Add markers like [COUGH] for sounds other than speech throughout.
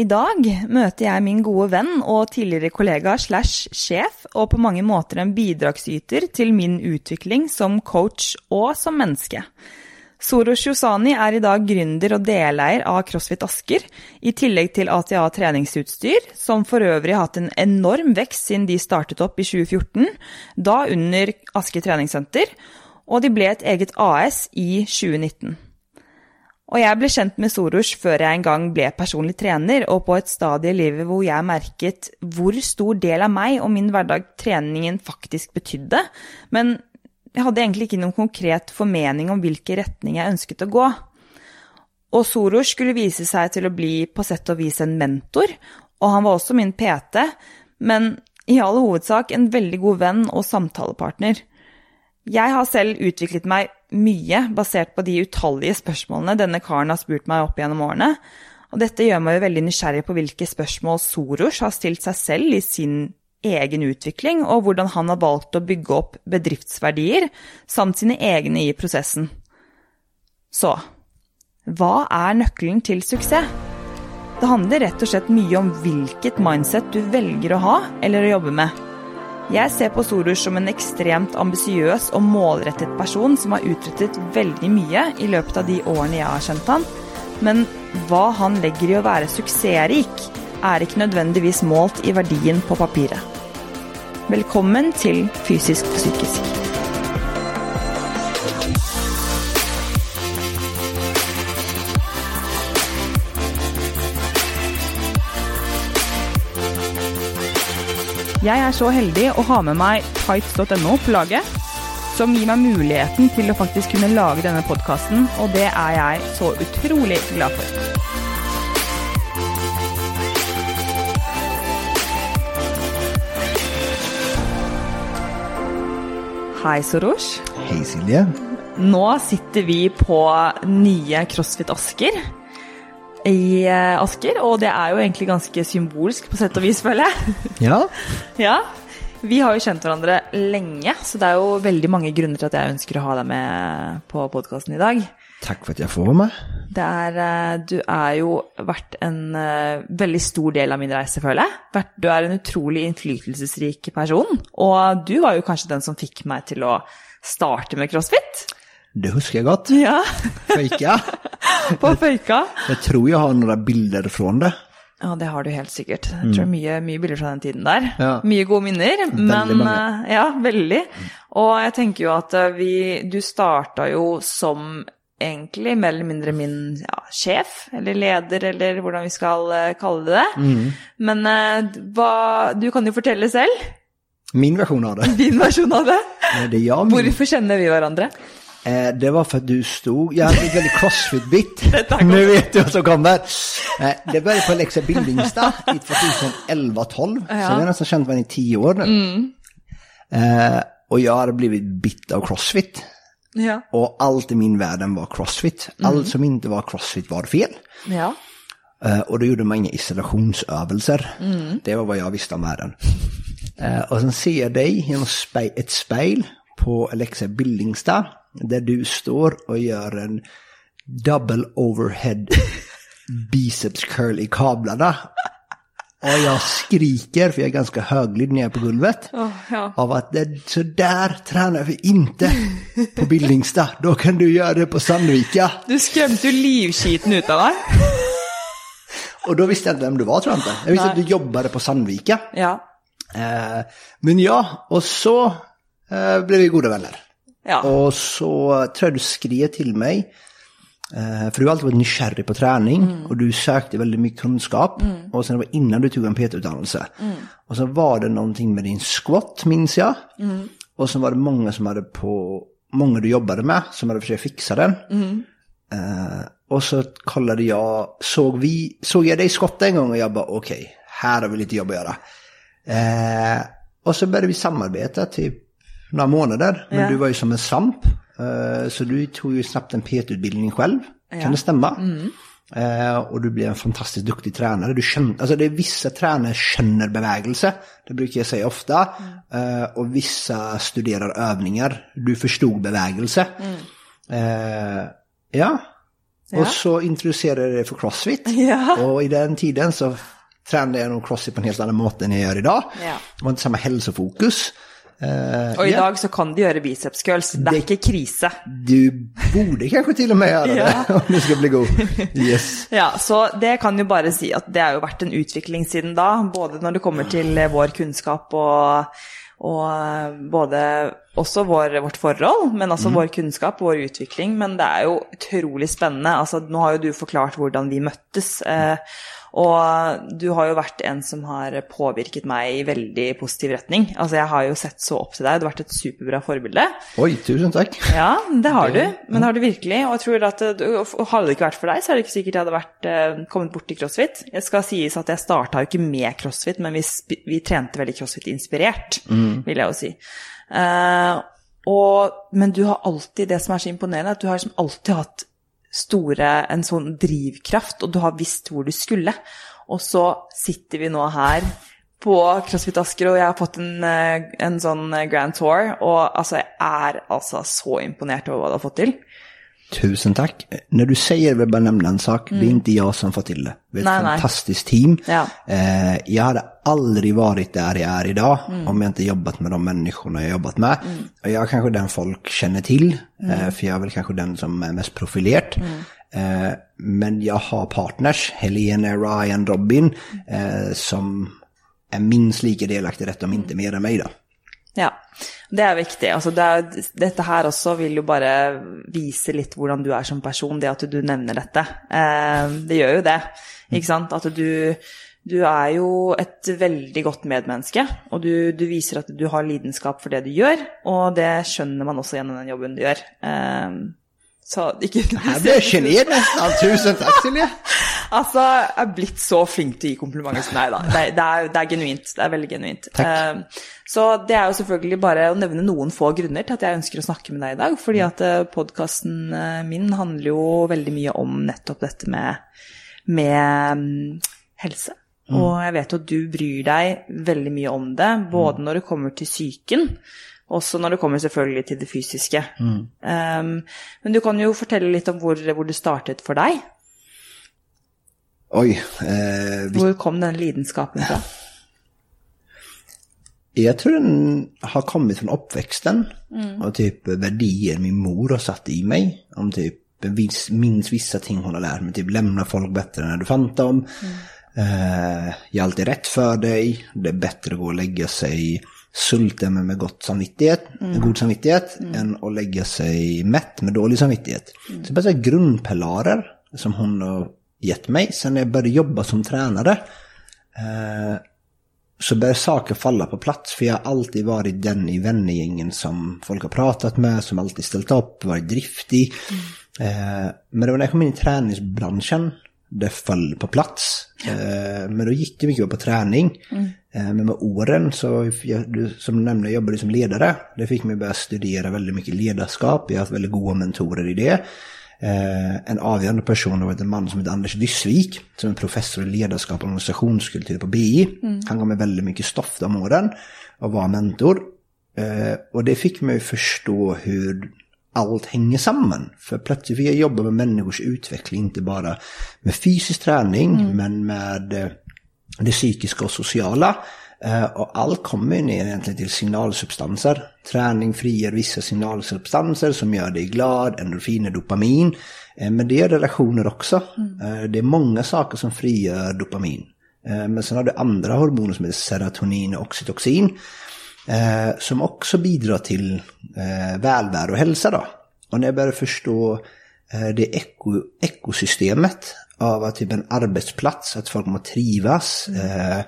Idag möter møter jeg min gode venn og tidligere kollega slash sjef, og på mange måter en bidragsyter til min utvikling som coach og som menneske. Soros Josani er i dag gründer og deleier av CrossFit Asker, i tillegg til ATA treningsutstyr, som for øvrig har hatt en enorm vekst siden de startet opp i 2014, da under Asker treningssenter, og de ble et eget AS i 2019. Og jeg ble kjent med Soros før jeg en gang ble personlig trener, og på et stadie i livet hvor jeg merket hvor stor del av meg og min hverdag treningen faktisk betydde, men jeg hadde egentlig ikke noen konkret formening om hvilken retning jeg ønsket å gå. Og Soros skulle vise seg til å bli på sett og vis en mentor, og han var også min PT, men i all hovedsak en veldig god venn og samtalepartner. Jeg har selv utviklet meg mye basert på de utallige spørsmålene denne karen har spurt meg opp gjennom årene, og dette gjør meg jo veldig nysgjerrig på hvilke spørsmål Soros har stilt seg selv i sin egen utvikling, og hvordan han har valgt å bygge opp bedriftsverdier, samt sine egne i prosessen. Så hva er nøkkelen til suksess? Det handler rett og slett mye om hvilket mindset du velger å ha eller å jobbe med. Jeg ser på Soros som en ekstremt ambisiøs og målrettet person som har utrettet veldig mye i løpet av de årene jeg har kjent han, men hva han legger i å være suksessrik, er ikke nødvendigvis målt i verdien på papiret. Velkommen til Fysisk og psykisk. Jeg er så heldig å ha med meg tights.no på laget, som gir meg muligheten til å faktisk kunne lage denne podkasten, og det er jeg så utrolig glad for. Hei, Soros. Hei, Silje. Nå sitter vi på nye CrossFit Asker i eh, Asker, og det er jo egentlig ganske symbolsk på sett og vis, føler jeg. Ja, [LAUGHS] ja. Vi har jo kjent hverandre lenge, så det er jo veldig mange grunner til at jeg ønsker å ha deg med på podkasten i dag. takk for at jeg får være med. Det er, eh, du er jo vært en eh, veldig stor del av min reise, føler jeg. Du er en utrolig innflytelsesrik person, og du var jo kanskje den som fikk meg til å starte med crossfit. Det husker jeg godt. Ja, Føyka. [LAUGHS] på Føyka. Jeg tror jeg har noen bilder fra det. Ja, det har du helt sikkert. Jeg tror mye, mye bilder fra den tiden der. Ja. Mye gode minner. men mange. eh, Ja, veldig. Og jeg tenker jo at eh, vi Du starta jo som egentlig mer eller mindre min ja, sjef, eller leder, eller hvordan vi skal eh, kalle det. Mm. Men hva Du kan jo fortelle selv. Min versjon av det. [LAUGHS] Din versjon av det. Jag. Hvorfor kjenner vi hverandre? Eh, det var för att du stod, jag hade ett väldigt crossfit-bit. [LAUGHS] Nu vet du vad som kommer. Eh, det började på Lexa Bildningsdag i 2011-12. Så vi har nästan känt varandra i tio år nu. Eh, och jag hade blivit bitt av crossfit. Ja. Och allt i min världen var crossfit. Allt som inte var crossfit var fel. ja. Eh, och då gjorde man inga isolationsövelser. Det var vad jag visste om världen. Eh, och sen ser jag dig genom ett spejl på Alexa Bildningsdag. Där du står och gör en double overhead [LAUGHS] biceps curl i kablarna. Och jag skriker, för jag är ganska högljudd när jag är på golvet. ja. Av att det, så där tränar vi inte på Bildningsdag. Då kan du göra det på Sandvika. Du skremte jo livskiten ut av meg. Och då visste jag inte vem du var tror jag inte. Jag visste Nej. att du jobbade på Sandvika. Ja. Eh, men ja, och så eh, blev vi goda vänner. Ja. Och så tror jag du skrev till mig. Eh, för du har alltid varit nykärrig på träning och du sökte väldigt mycket kunskap. Och sen var det innan du tog en PT-utdannelse. Och så var det någonting med din squat minns jag. Och så var det många som hade på, många du jobbade med som hade försökt fixa den. Eh, och så kollade jag, såg, vi, såg jag dig skotta en gång och jag bara okej, här har vi lite jobb att göra. Eh, och så började vi samarbeta typ några månader. Men Ja. du var ju som en svamp. Eh, så du tog ju snabbt en PT-utbildning själv. Ja. Kan det stämma? Eh, och du blev en fantastiskt duktig tränare. Du kände, alltså det är vissa tränare känner bevegelse. Det brukar jag säga ofta. Eh, och vissa studerar övningar. Du förstod bevegelse. Eh, ja, Och så introducerade jag det för Crossfit. [LAUGHS] Ja. Och i den tiden så tränade jag nog Crossfit på en helt annan mått än jag gör idag. Ja. Det var inte samma hälsofokus. Eh, Og i ja, så kan du gjøre biceps curls. Det Det- ikke krise. Du borde kanske till och med göra det [LAUGHS] [LAUGHS] om du ska bli god. Yes. [LAUGHS] Ja, så det kan jo bare si at det har jo vært en utvikling siden da, både når det kommer til eh, vår kunnskap og, og eh, både også vår, vårt forhold, men også vår kunnskap og vår utvikling. Men det er jo utrolig spennende. Altså, nå har jo du forklart hvordan vi møttes. Eh, og du har jo vært en som har påvirket meg i veldig positiv retning. Altså, jeg har jo sett så opp til deg. Du har vært et superbra forbilde. Oj, tusen tack. Ja, det har du. Men det har du virkelig. Og jeg tror at det- og Hadde det ikke vært for deg, så er det ikke sikkert jeg hadde vært, eh, kommet bort til crossfit. Det skal sies at jeg starta jo ikke med crossfit, men vi, vi trente veldig crossfit-inspirert, vil jeg jo si. Eh, og, men du har alltid det som er så imponerende, at du har liksom alltid hatt store, en sånn drivkraft, og du har visst hvor du skulle. Og så sitter vi nå her på CrossFit Asker, og jeg har fått en, eh, en sånn eh, grand tour, og altså, jeg er altså så imponert over hva du har fått til. Tusen tack. När du säger vill jag bara nämna en sak. Det är inte jag som får till det. Vi är ett Nej, nej. fantastiskt team. Ja. Eh, jag hade aldrig varit där jag är idag om jag inte jobbat med de människorna jag jobbat med. Och jag är kanske den folk känner till, eh, för jag är väl kanske den som är mest profilerat. Eh, men jag har partners, Helene, Ryan, Robin, eh, som är minst lika delaktiga i detta, om inte mer än mig då. Det er viktig. Altså, det er, dette her også vil jo bare vise litt hvordan du er som person, det at du nevner dette. Eh, det gjør jo det, ikke sant? At du, du er jo et veldig godt medmenneske, og du, du viser at du har lidenskap for det du gjør, og det skjønner man også gjennom den jobben du gjør. Eh, så ikke blir jag generad nästan. [LAUGHS] Tusen tack Silja. Altså, jeg er blitt så flink til å gi komplimenter som deg, da. Det, det, er, det er genuint. Det er veldig genuint. Eh, så det er jo selvfølgelig bare å nevne noen få grunner til at jeg ønsker å snakke med deg i dag. Fordi at podkasten min handler jo veldig mye om nettopp dette med, med mm, helse. Og jeg vet at du bryr deg veldig mye om det, både når det kommer til psyken, også når det kommer selvfølgelig til det fysiske. Um, men du kan jo fortelle litt om hvor, hvor det startet for deg. Oj, eh, vi Hvor kom den lidenskapen fra? Jag tror den har kommit från uppväxten och typ värderingar min mor har satt i mig. Om typ viss, minns vissa ting hon har lärt mig, typ lämna folk bättre när du fann dem. Eh, jag är alltid rätt för dig, det är bättre att gå och lägga sig sulten men med gott samvittighet, med god samvittighet än att lägga sig mätt med dålig samvittighet. Så det är grundpilarer som hon har gett mig. Sen när jag började jobba som tränare eh, så börjar saker falla på plats. För jag har alltid varit den i vännergängen som folk har pratat med, som alltid ställt upp, varit driftig. Eh, men det var när jag kom in i träningsbranschen det föll på plats. Eh, men då gick det mycket på träning. Eh, men med åren så, jag, du, som du nämnde, jag jobbade som ledare. Det fick mig börja studera väldigt mycket ledarskap. Jag har haft väldigt goda mentorer i det. Eh, en avgörande person varit en man som heter Anders Dyssvik, som är professor i ledarskap och organisationskultur på BI. Han gav mig väldigt mycket stoff de åren och var mentor. Eh, och det fick mig att förstå hur allt hänger samman. För plötsligt fick jag jobba med människors utveckling, inte bara med fysisk träning, men med eh, det psykiska och sociala. Eh, Och allt kommer ju ner egentligen till signalsubstanser. Träning frigör vissa signalsubstanser som gör dig glad, endorfiner, dopamin. Eh, Men det gör relationer också. Eh, Det är många saker som frigör dopamin. Men sen har du andra hormoner som heter serotonin och oxytocin. Som också bidrar till välvärde och hälsa då. Och när jag började förstå det eko, ekosystemet av att typ en arbetsplats, att folk må trivas. Eh,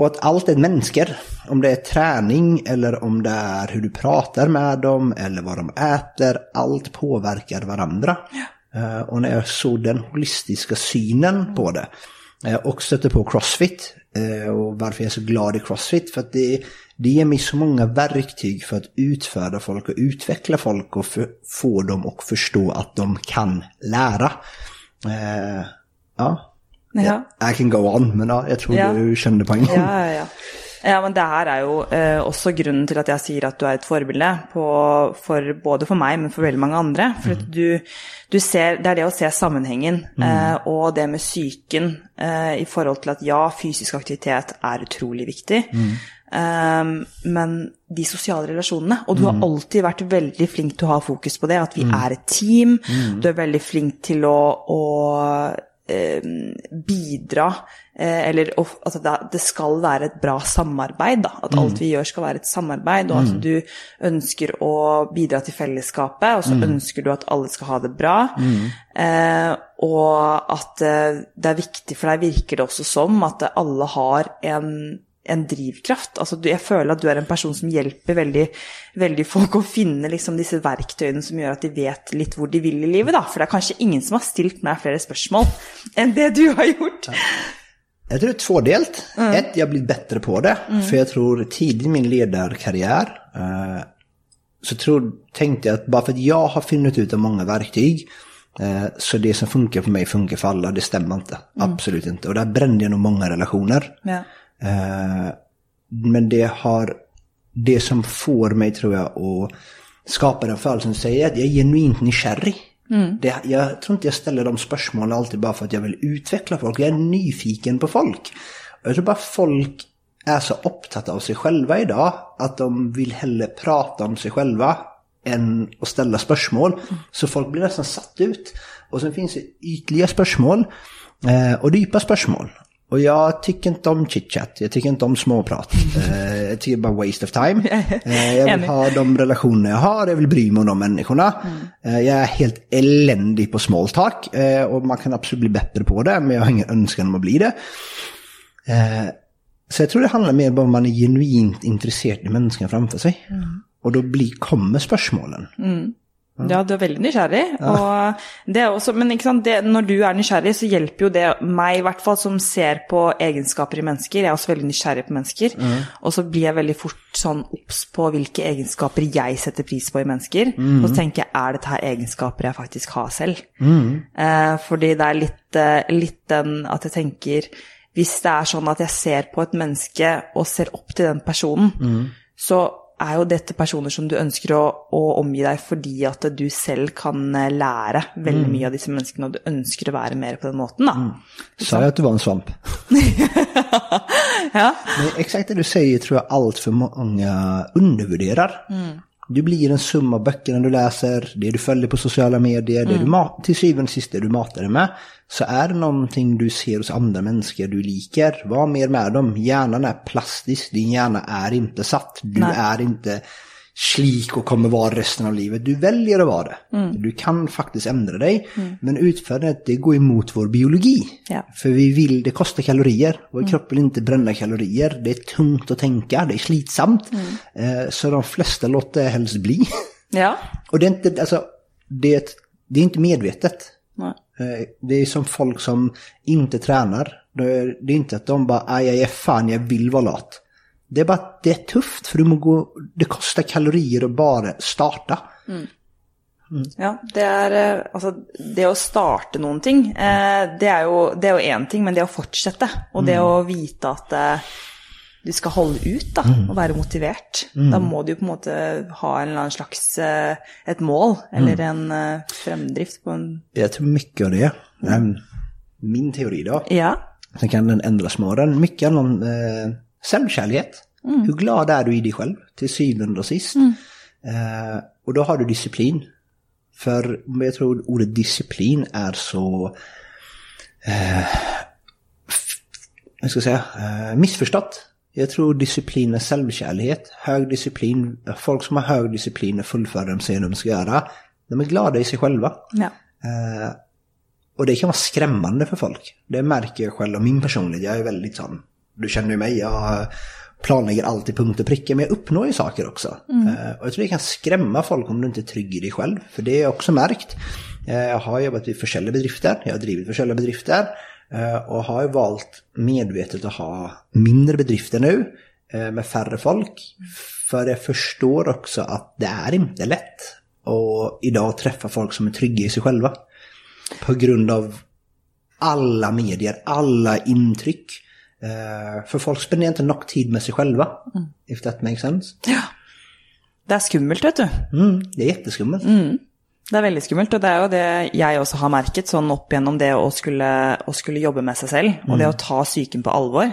och att allt är människor. Om det är träning eller om det är hur du pratar med dem eller vad de äter. Allt påverkar varandra. Eh, och när jag såg den holistiska synen på det. eh, och stötte på Crossfit. eh, och varför jag är så glad i Crossfit. För att det, det ger mig så många verktyg för att utföra folk och utveckla folk och för, få dem att förstå att de kan lära. Ja, Ja. I can go on, men ja, jag tror Ja. du kände poängen. Ja, ja, ja. Ja, men det her er jo eh, også grunnen til at jeg sier at du er et forbilde, på, for, både for meg, men for veldig mange andre. For at du, du ser, det er det å se sammenhengen, eh, og det med psyken eh, i forhold til at ja, fysisk aktivitet er utrolig viktig. Eh, men de sosiale relasjonene, og du har alltid vært veldig flink til å ha fokus på det, at vi er et team. Du er veldig flink til å, å eh, bidra, eh, eller at det, det skal være et bra samarbeid, da. At alt vi gjør skal være et samarbeid, og at du ønsker å bidra til fellesskapet, og så ønsker du at alle skal ha det bra. Eh, og at eh, det er viktig for deg, virker det også som, at alle har en en drivkraft. Altså, jeg føler at du er en person som hjelper veldig, veldig folk å finne liksom, disse verktøyene som gjør at de vet litt hvor de vil i livet. Da. For det er kanskje ingen som har stilt meg flere spørsmål enn det du har gjort. Jag tror det är tvådelt. Ett, jag har blivit bättre på det. För jag tror tidigt i min ledarkarriär eh, så tror, tänkte jag att bara för att jag har funnit ut av många verktyg eh, så det som funkar för mig funkar för alla, det stämmer inte. Absolut inte. Och där brände jag nog många relationer. Ja. Eh, men det har, det som får mig tror jag att skapa den födelsen säger att jag är genuint nykärrig. Det, jag tror inte jag ställer de spörsmålen alltid bara för att jag vill utveckla folk. Jag är nyfiken på folk. Och jag tror bara folk är så upptagna av sig själva idag att de vill hellre prata om sig själva än att ställa spörsmål. Så folk blir nästan satt ut. Och sen finns det ytliga spörsmål eh, och djupa spörsmål. Och jag tycker inte om chitchat, jag tycker inte om småprat. [LAUGHS] Eh, jag tycker bara waste of time. [LAUGHS] Eh, jag vill ha de relationer jag har, jag vill bry mig om de människorna. Eh, jag är helt eländig på small talk och man kan absolut bli bättre på det, men jag har ingen önskan om att bli det. Så jag tror det handlar mer om att man är genuint intresserad i människan framför sig. Och då blir, kommer spörsmålen. Ja, du er veldig nysgjerrig. Og det er også, men sant, det, når du er nysgjerrig, så hjelper jo det meg, i hvert fall, som ser på egenskaper i mennesker. Jeg er også veldig nysgjerrig på mennesker. Og så blir jeg veldig fort sånn obs på hvilke egenskaper jeg setter pris på i mennesker. Og så tenker jeg, er dette her egenskaper jeg faktisk har selv? Eh, fordi det er litt, eh, litt den at jeg tenker Hvis det er sånn at jeg ser på et menneske og ser opp til den personen, så er jo dette personer som du ønsker å, å omgi deg fordi at du selv kan eh, lære veldig mye av disse menneskene, og du ønsker å være mer på den måten, da. Sa jag att du var en svamp? [LAUGHS] Ja. Men exakt det du säger tror jag allt för många undervärderar. Du blir en summa av böckerna du läser, det du följer på sociala medier, det du mat, till syvende och sist det du matar dig med. Så är det någonting du ser hos andra människor du liker, var mer med dem. Hjärnan är plastisk, din hjärna är inte satt. Du Nej. är inte slik och kommer vara resten av livet. Du väljer att vara det. Du kan faktiskt ändra dig. Men utförandet, det går emot vår biologi. Ja. För vi vill, det kostar kalorier. Vår kropp vill inte bränna kalorier. Det är tungt att tänka, det är slitsamt. Eh, så de flesta låter helst bli. [LAUGHS] ja. Och det är inte, alltså, det är, ett- det är inte medvetet. Eh, Det är som folk som inte tränar. Det är, det är inte att de bara, aj, aj, fan jag vill vara lat. Det är bara att det är tufft för du må gå, det kostar kalorier att bara starta. Ja, det er eh, Altså, det å starte noen ting, eh, det er jo det er jo én ting, men det å fortsette, og det å vite at eh, du skal holde ut, da, og være motivert, da må du jo på en måte ha en eller annen slags eh, et mål, eller en eh, fremdrift på en Jag tror mycket av det, eh, min teori då, Ja. sen kan den ändras med åren, mycket handlar om eh, självkärlighet. Hur glad är du i dig själv till syvende och sist? Eh, och då har du disciplin. För jag tror ordet disciplin är så eh, jag ska säga, eh, missförstått. Jag tror disciplin är självkärlighet, hög disciplin, folk som har hög disciplin och fullföljer de säger de ska göra, de är glada i sig själva. ja. Eh, och det kan vara skrämmande för folk. Det märker jag själv av min personlighet. Jag är väldigt sån, du känner ju mig, jag planlägger alltid punkt och pricka, men jag uppnår ju saker också. Eh, och jag tror det kan skrämma folk om du inte är trygg i dig själv. För det har jag också märkt. Eh, jag har jobbat i försäljarbedrifter, jag har drivit försäljarbedrifter. eh, och har ju valt medvetet att ha mindre bedrifter nu, med färre folk. För jag förstår också att det är inte lätt. Och idag träffa folk som är trygga i sig själva. På grund av alla medier, alla intryck. Eh, för folk spenderar inte nog tid med sig själva. If that makes sense. Ja. Det er skummelt, vet du. Mm, det är jätteskummelt. Det er veldig skummelt, og det er jo det jeg også har merket sånn opp gjennom det å skulle, å skulle jobbe med seg selv, og det å ta psyken på alvor.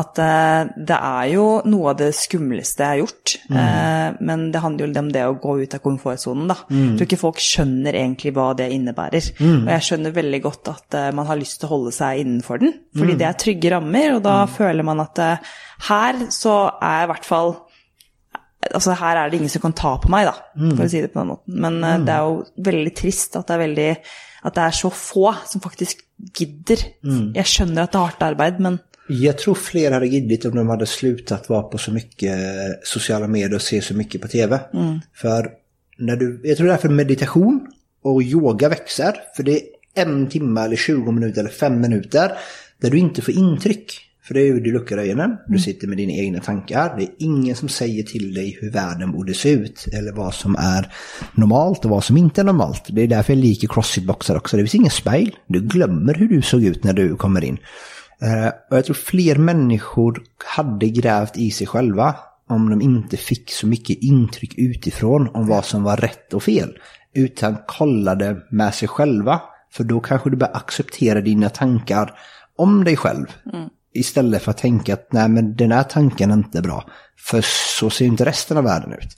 At eh, det er jo noe av det skumleste jeg har gjort, eh, men det handler jo om det å gå ut av komfortsonen, da. Jeg tror ikke folk skjønner egentlig hva det innebærer. Og jeg skjønner veldig godt at eh, man har lyst til å holde seg innenfor den, fordi det er trygge rammer, og da føler man at her så er jeg i hvert fall Altså her er det ingen som kan ta på meg, da, for å si det på den måten. Men eh, det er jo veldig trist at det er veldig At det er så få som faktisk gidder. Jeg skjønner at det er hardt arbeid, men Jag tror fler hade gillat om de hade slutat vara på så mycket eh, sociala medier och se så mycket på tv. För när du, jag tror därför meditation och yoga växer. För det är en timme eller 20 minuter eller fem minuter där du inte får intryck. För det är ju du luckar ögonen, du sitter med dina egna tankar. Det är ingen som säger till dig hur världen borde se ut eller vad som är normalt och vad som inte är normalt. Det är därför jag liker crossfit-boxar också. Det finns ingen spegel. Du glömmer hur du såg ut när du kommer in. Eh, och jag tror fler människor hade grävt i sig själva om de inte fick så mycket intryck utifrån om vad som var rätt och fel. Utan kollade med sig själva. För då kanske du börjar acceptera dina tankar om dig själv. Istället för att tänka att nej men den här tanken är inte bra. För så ser inte resten av världen ut.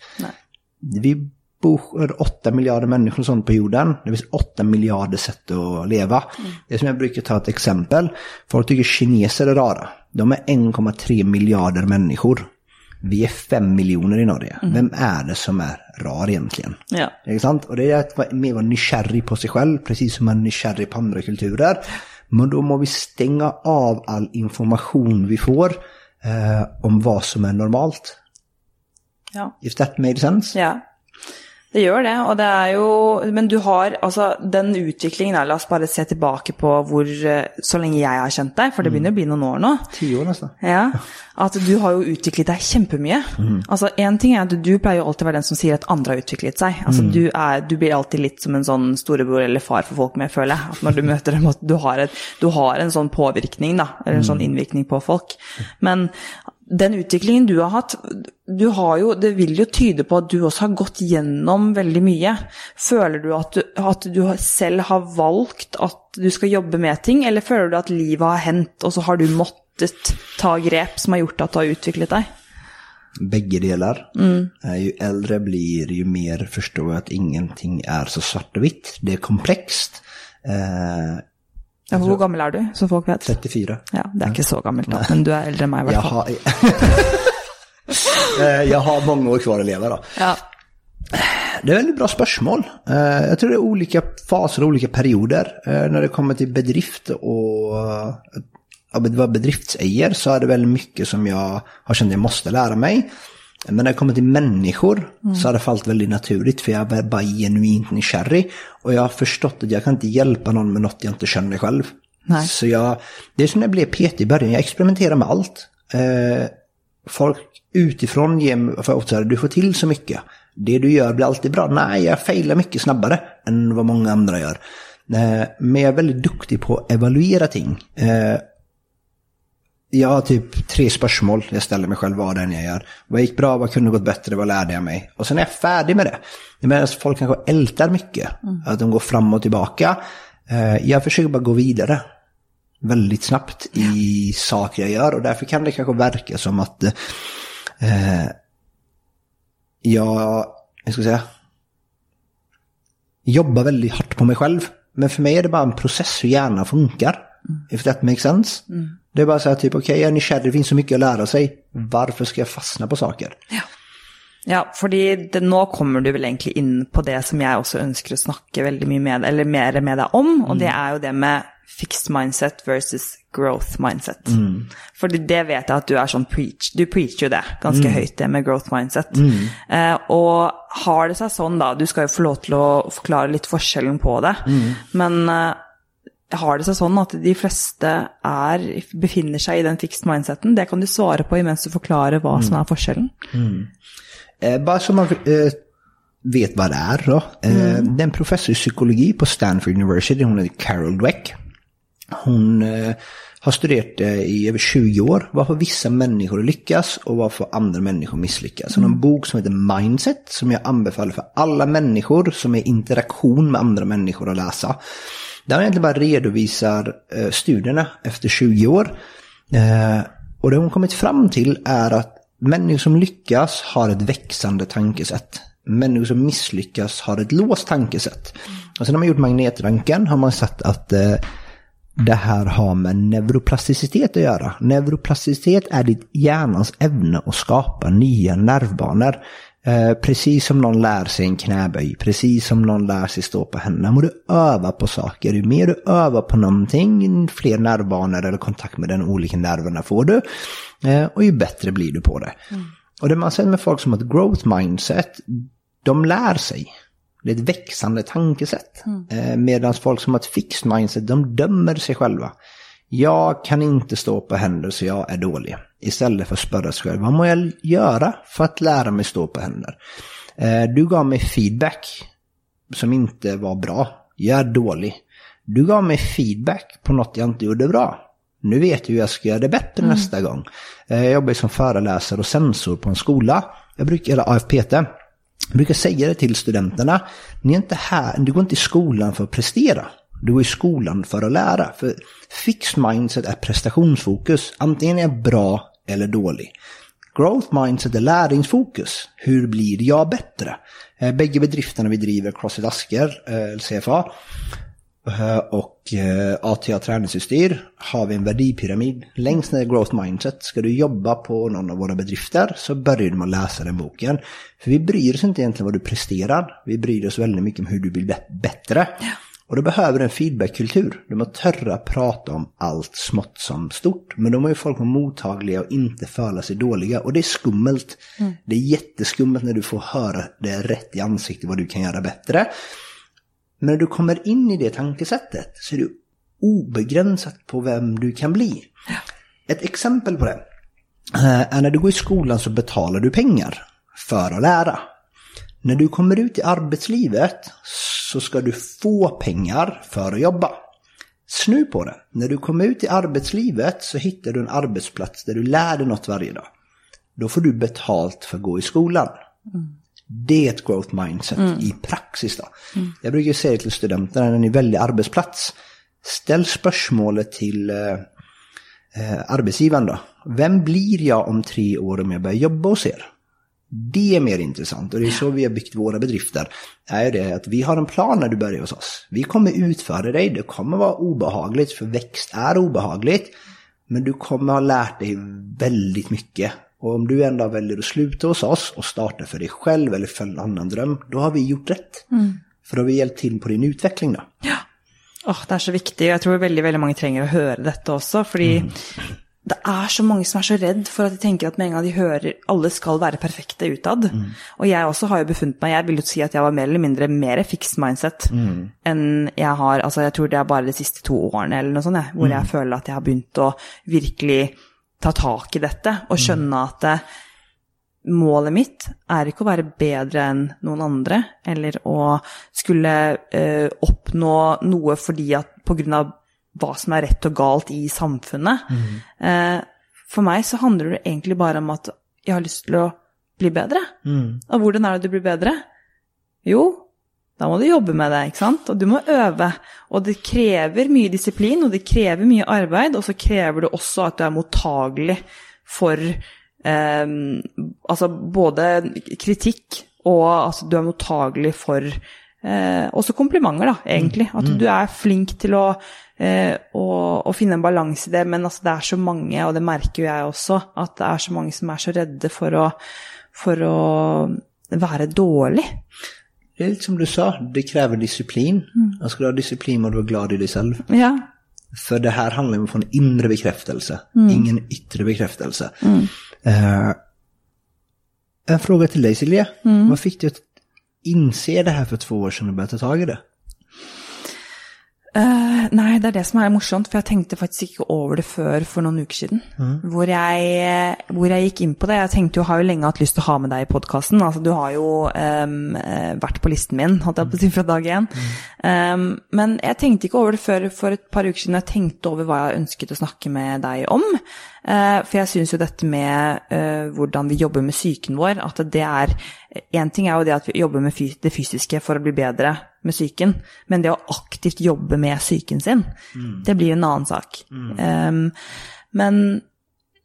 Vi bor 8 miljarder människor och sånt på jorden. Det finns 8 miljarder sätt att leva. Det är som jag brukar ta ett exempel. Folk tycker kineser är rara. De är 1,3 miljarder människor. Vi är 5 miljoner i Norge. Vem är det som är rar egentligen? ja. Inte sant? Och det är att mer vara nykärrig på sig själv, precis som man är nykärrig på andra kulturer. Men då må vi stänga av all information vi får eh, om vad som är normalt. ja. If that made sense? Ja, det gjør det. Og det er jo Men du har altså den utviklingen der, La oss bare se tilbake på hvor eh, Så lenge jeg har kjent deg, for det begynner å bli noen år nå. Tio år nästan. Ja, At du har jo utviklet deg kjempemye. Altså, Én ting er at du pleier jo alltid å være den som sier at andre har utviklet seg. Altså, du, er, du blir alltid litt som en sånn storebror eller far for folk, med, føler jeg. At når du møter dem, at du har, et, du har en sånn påvirkning, da. Eller en sånn innvirkning på folk. Men den utviklingen du har hatt, du har jo, det vil jo tyde på at du også har gått gjennom veldig mye. Føler du at, du at du selv har valgt at du skal jobbe med ting, eller føler du at livet har hendt, og så har du måttet ta grep som har gjort at du har utviklet deg? Bägge delar. Eh, Ju äldre blir, ju mer förstår jag att ingenting är så svart och vitt. Det är komplext. Eh, Ja, hvor gammel er du, så folk vet? 34. Ja, Det er ikke så gammelt, da, men du er eldre enn meg, i Jag hvert fall. har, [LAUGHS] Eh, jag har många år kvar att leva då. Ja. Det är väldigt bra spörsmål. Eh, Jag tror det är olika faser och olika perioder. Eh, När det kommer till bedrift och att vara bedriftsägare så är det väldigt mycket som jag har känt att jag måste lära mig. Men när det kommer till människor så har det fallit väldigt naturligt för jag är bara genuint nykärrig. Och jag har förstått att jag kan inte hjälpa någon med något jag inte känner själv. Nej. Så jag, det är som när jag blev PT i början, jag experimenterar med allt. Eh, folk utifrån ger mig, att du får till så mycket. Det du gör blir alltid bra. Nej, jag failar mycket snabbare än vad många andra gör. Eh, men jag är väldigt duktig på att evaluera ting. Eh, jag har typ tre spörsmål jag ställer mig själv vad den jag gör. Vad gick bra, vad kunde gått bättre, vad lärde jag mig? Och sen är jag färdig med det. Medan folk kanske ältar mycket, att de går fram och tillbaka. Eh, jag försöker bara gå vidare väldigt snabbt i saker jag gör och därför kan det kanske verka som att eh, jag, jag ska säga, jobbar väldigt hårt på mig själv. Men för mig är det bara en process hur hjärnan funkar. If that makes sense. Det är bara så här typ, okej jag är nykärrig, det finns så mycket att lära sig. Varför ska jag fastna på saker? Ja, fordi det, nå kommer du vel egentlig inn på det som jeg også ønsker å snakke veldig mye med, eller mer med deg om, og det er jo det med fixed mindset versus growth mindset. Fordi det vet jeg at du er sånn preach, du preacher jo det ganske høyt, det med growth mindset. Eh, og har det seg sånn da, du skal jo få lov til å forklare litt forskjellen på det, men eh, har det seg sånn at de fleste er, befinner seg i den fixed mindseten? Det kan du svare på imens du forklarer hva som er forskjellen. Eh, bara så man eh, vet vad det är då. Eh, Det är en professor i psykologi på Stanford University, hon heter Carol Dweck. Hon eh, har studerat det i över 20 år. Varför vissa människor lyckas och varför andra människor misslyckas. Mm. En bok som heter Mindset som jag anbefaller för alla människor som är i interaktion med andra människor att läsa. Där egentligen bara redovisar eh, studierna efter 20 år. Eh, och det hon kommit fram till är att människor som lyckas har ett växande tankesätt. Människor som misslyckas har ett låst tankesätt. Och sen har man gjort magnetröntgen har man sett att eh, det här har med neuroplasticitet att göra. Neuroplasticitet är ditt hjärnans ämne att skapa nya nervbanor. Eh, precis som någon lär sig en knäböj, precis som någon lär sig stå på händerna. Må du öva på saker. Ju mer du övar på någonting, fler nervbanor eller kontakt med den olika nerverna får du. Eh, och ju bättre blir du på det. Mm. Och det man säger med folk som har ett growth mindset, de lär sig. Det är ett växande tankesätt. Mm. Eh, Medan folk som har ett fixed mindset, de dömer sig själva. Jag kan inte stå på händer så jag är dålig. Istället för att spöra sig själv, vad må jag göra för att lära mig stå på händer? Eh, du gav mig feedback som inte var bra. Jag är dålig. Du gav mig feedback på något jag inte gjorde bra. Nu vet jag hur jag ska göra det bättre mm. nästa gång. Eh, jag jobbar som föreläsare och sensor på en skola. Jag brukar, eller AFPT. Jag brukar säga det till studenterna. Ni är inte här, du går inte i skolan för att prestera. Du går i skolan för att lära. För fixed mindset är prestationsfokus. Antingen är jag bra eller dålig. Growth mindset är läringsfokus. Hur blir jag bättre? Eh, bägge bedrifterna vi driver, Crossfit Asker, eh, CFA, eh, och eh, ATA träningsutstyr har vi en värdepyramid. Längst ner i growth mindset, ska du jobba på någon av våra bedrifter så börjar du med att läsa den boken. För vi bryr oss inte egentligen vad du presterar, vi bryr oss väldigt mycket om hur du blir bättre. Ja. Och då behöver en feedbackkultur. De har törra prata om allt smått som stort. Men de har ju folk vara mottagliga och inte föla sig dåliga. Och det är skummelt. Mm. Det är jätteskummelt när du får höra det rätt i ansiktet vad du kan göra bättre. Men när du kommer in i det tankesättet så är du obegränsat på vem du kan bli. Ett exempel på det eh, är när du går i skolan så betalar du pengar för att lära. När du kommer ut i arbetslivet så ska du få pengar för att jobba. Snu på det. När du kommer ut i arbetslivet så hittar du en arbetsplats där du lär dig något varje dag. Då får du betalt för att gå i skolan. Mm. Det är ett growth mindset mm. i praxis. Då. Mm. Jag brukar säga till studenterna när ni väljer arbetsplats, ställ spörsmålet till eh, eh, arbetsgivaren då. Vem blir jag om tre år om jag börjar jobba hos er? Det är mer intressant och det är så vi har byggt våra bedrifter. Är det att vi har en plan när du börjar hos oss. Vi kommer utföra dig, det kommer vara obehagligt för växt är obehagligt. Men du kommer ha lärt dig väldigt mycket. Och om du ändå väljer att sluta hos oss och starta för dig själv eller för en annan dröm, då har vi gjort rätt. Mm. För då har vi hjälpt till på din utveckling då. Ja. Oh, det är så viktigt. Jag tror väldigt, väldigt många tränger att höra detta också. För mm det er så mange som er så redd for at de tenker at med en gang de hører alle skal være perfekte utad. Mm. Og jeg også har jo befunnet meg Jeg vil jo si at jeg var mer eller mindre mer fixed mindset mm. enn jeg har Altså, jeg tror det er bare de siste to årene eller noe sånt, jeg, hvor mm. jeg føler at jeg har begynt å virkelig ta tak i dette og mm. skjønne at det, målet mitt er ikke å være bedre enn noen andre, eller å skulle uh, oppnå noe fordi at på grunn av hva som er rett og galt i samfunnet. Mm. Eh, for meg så handler det egentlig bare om at jeg har lyst til å bli bedre. Mm. Og hvordan er det du blir bedre? Jo, da må du jobbe med det, ikke sant? Og du må øve. Og det krever mye disiplin, og det krever mye arbeid, og så krever det også at du er mottagelig for eh, altså både kritikk og altså du er mottagelig for eh, også komplimenter, da, egentlig. At mm. du er flink til å Eh, og, og, finne en balanse i det. Men altså, det er så mange, og det merker jo jeg også, at det er så mange som er så redde for å, for å være dårlig. Det är lite som du sa, det kräver disciplin. Mm. Jag ska ha disciplin och du är glad i dig själv. Ja. För det här handlar om att få en inre bekräftelse, mm. ingen yttre bekräftelse. Mm. Uh, en fråga till dig Silja. Mm. Vad fick du att Inser det här för två år sedan och börjar ta tag i det? Eh, nei, det er det som er morsomt, for jeg tenkte faktisk ikke over det før for noen uker siden. Hvor, jeg, hvor jeg gikk inn på det. Jeg tenkte jo, har jo lenge hatt lyst til å ha med deg i podkasten. Altså, du har jo ehm, eh, vært på listen min, holdt jeg på å si, fra dag én. Ehm, men jeg tenkte ikke over det før for et par uker siden. Jeg tenkte over hva jeg ønsket å snakke med deg om. Eh, for jeg syns jo dette med eh, hvordan vi jobber med psyken vår, at det er Én ting er jo det at vi jobber med det fysiske for å bli bedre med psyken, men det å aktivt jobbe med psyken sin, det blir en annen sak. Ehm, men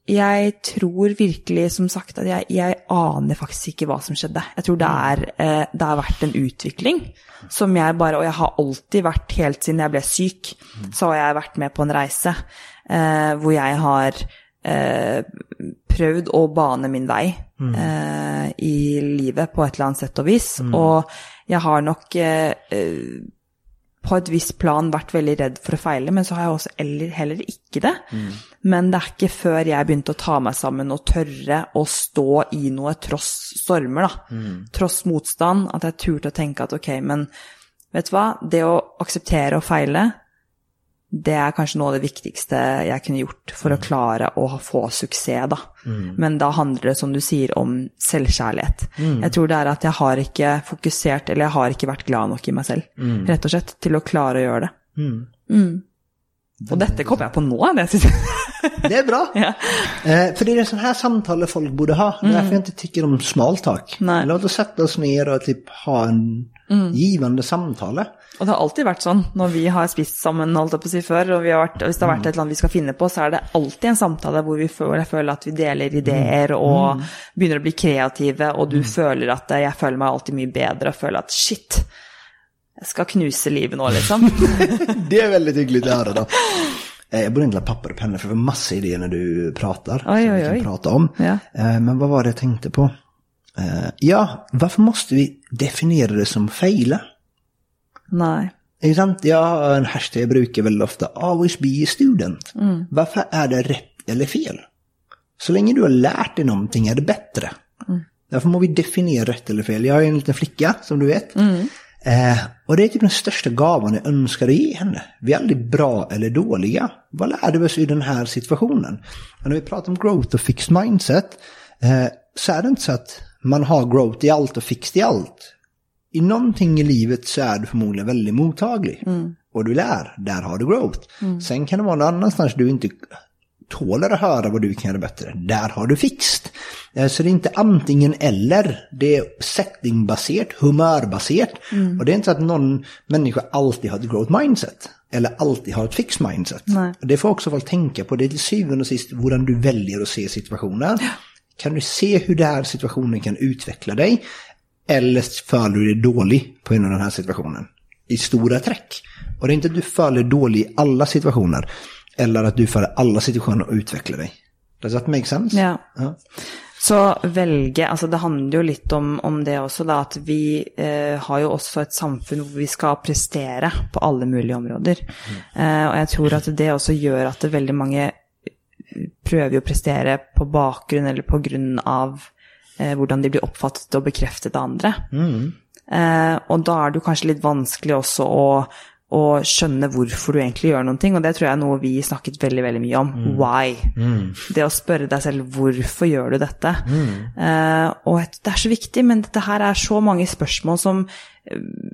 jeg tror virkelig, som sagt, at jeg, jeg aner faktisk ikke hva som skjedde. Jeg tror det, er, eh, det har vært en utvikling som jeg bare Og jeg har alltid vært, helt siden jeg ble syk, så har jeg vært med på en reise eh, hvor jeg har eh, prøvd å bane min vei eh, i livet på et eller annet sett og vis. Og jeg har nok eh, eh, på et visst plan vært veldig redd for å feile, men så har jeg også heller, heller ikke det. Men det er ikke før jeg begynte å ta meg sammen og tørre å stå i noe tross stormer, da. Tross motstand, at jeg turte å tenke at ok, men vet du hva, det å akseptere å feile, det er kanskje noe av det viktigste jeg kunne gjort for å klare å få suksess, da. Men da handler det, som du sier, om selvkjærlighet. Jeg tror det er at jeg har ikke fokusert, eller jeg har ikke vært glad nok i meg selv, rett og slett, til å klare å gjøre det. Mm. Og dette kom jeg på nå, det är bra. [LAUGHS] Ja. Eh, för det är sådana här samtal folk borde ha. Det är därför jag inte tycker om. Nej. Låt oss sätta oss ner och typ ha en givande samtal. Og det har alltid vært sånn når vi har spist sammen, holdt jeg på å si før, og vi har vært, hvis det har vært et eller annet vi skal finne på, så er det alltid en samtale hvor vi føler, føler at vi deler ideer og begynner å bli kreative, og du føler at jeg føler meg alltid mye bedre og føler at shit, jeg skal knuse livet nå, liksom. [LAUGHS] Det är väldigt hyggligt att höra då. Eh, Jag borde inte ha papper och penna för det var massa idéer när du pratar. Oj, som vi oj, kan oj. prata om. Ja. Eh, Men vad var det jag tänkte på? Eh, Ja, varför måste vi definiera det som fejla? Nei. Ikke sant? Jag har en hashtag jag brukar väldigt ofta, always be a student. Varför är det rätt eller fel? Så länge du har lärt dig någonting är det bättre. Därför må vi definiera rätt eller fel. Jag har en liten flicka, som du vet. Eh, och det är typ den största gavan jag önskar att ge henne. Vi är aldrig bra eller dåliga. Vad lärde vi oss i den här situationen? Och när vi pratar om growth och fixed mindset eh, så är det inte så att man har growth i allt och fixed i allt. I någonting i livet så är du förmodligen väldigt mottaglig. Och du lär, där har du growth. Sen kan det vara någon annanstans du inte tåler att höra vad du kan göra bättre. Där har du fixed. Eh, Så det är inte antingen eller. Det är settingbaserat, humörbaserat. Och det är inte så att någon människa alltid har ett growth mindset. Eller alltid har ett fixed mindset. Nej. Det får också folk tänka på. Det är till syvende och sist hur du väljer att se situationer. Kan du se hur den här situationen kan utveckla dig? Eller följer du dig dålig på grund av den här situationen? I stora träck. Och det är inte att du följer dålig i alla situationer. Eller att du följer alla situationer och utvecklar dig. Does that make sense? Ja. Ja. Så velge Altså, det handler jo litt om, om det også, da, at vi eh, har jo også et samfunn hvor vi skal prestere på alle mulige områder. Eh, og jeg tror at det også gjør at det veldig mange prøver jo å prestere på bakgrunn eller på grunn av eh, hvordan de blir oppfattet og bekreftet av andre. Eh, og da er det jo kanskje litt vanskelig også å, å skjønne hvorfor du egentlig gjør noen ting, og det tror jeg er noe vi snakket veldig, veldig mye om. Why? Det å spørre deg selv hvorfor gjør du dette? Eh, og et- det er så viktig, men dette her er så mange spørsmål som,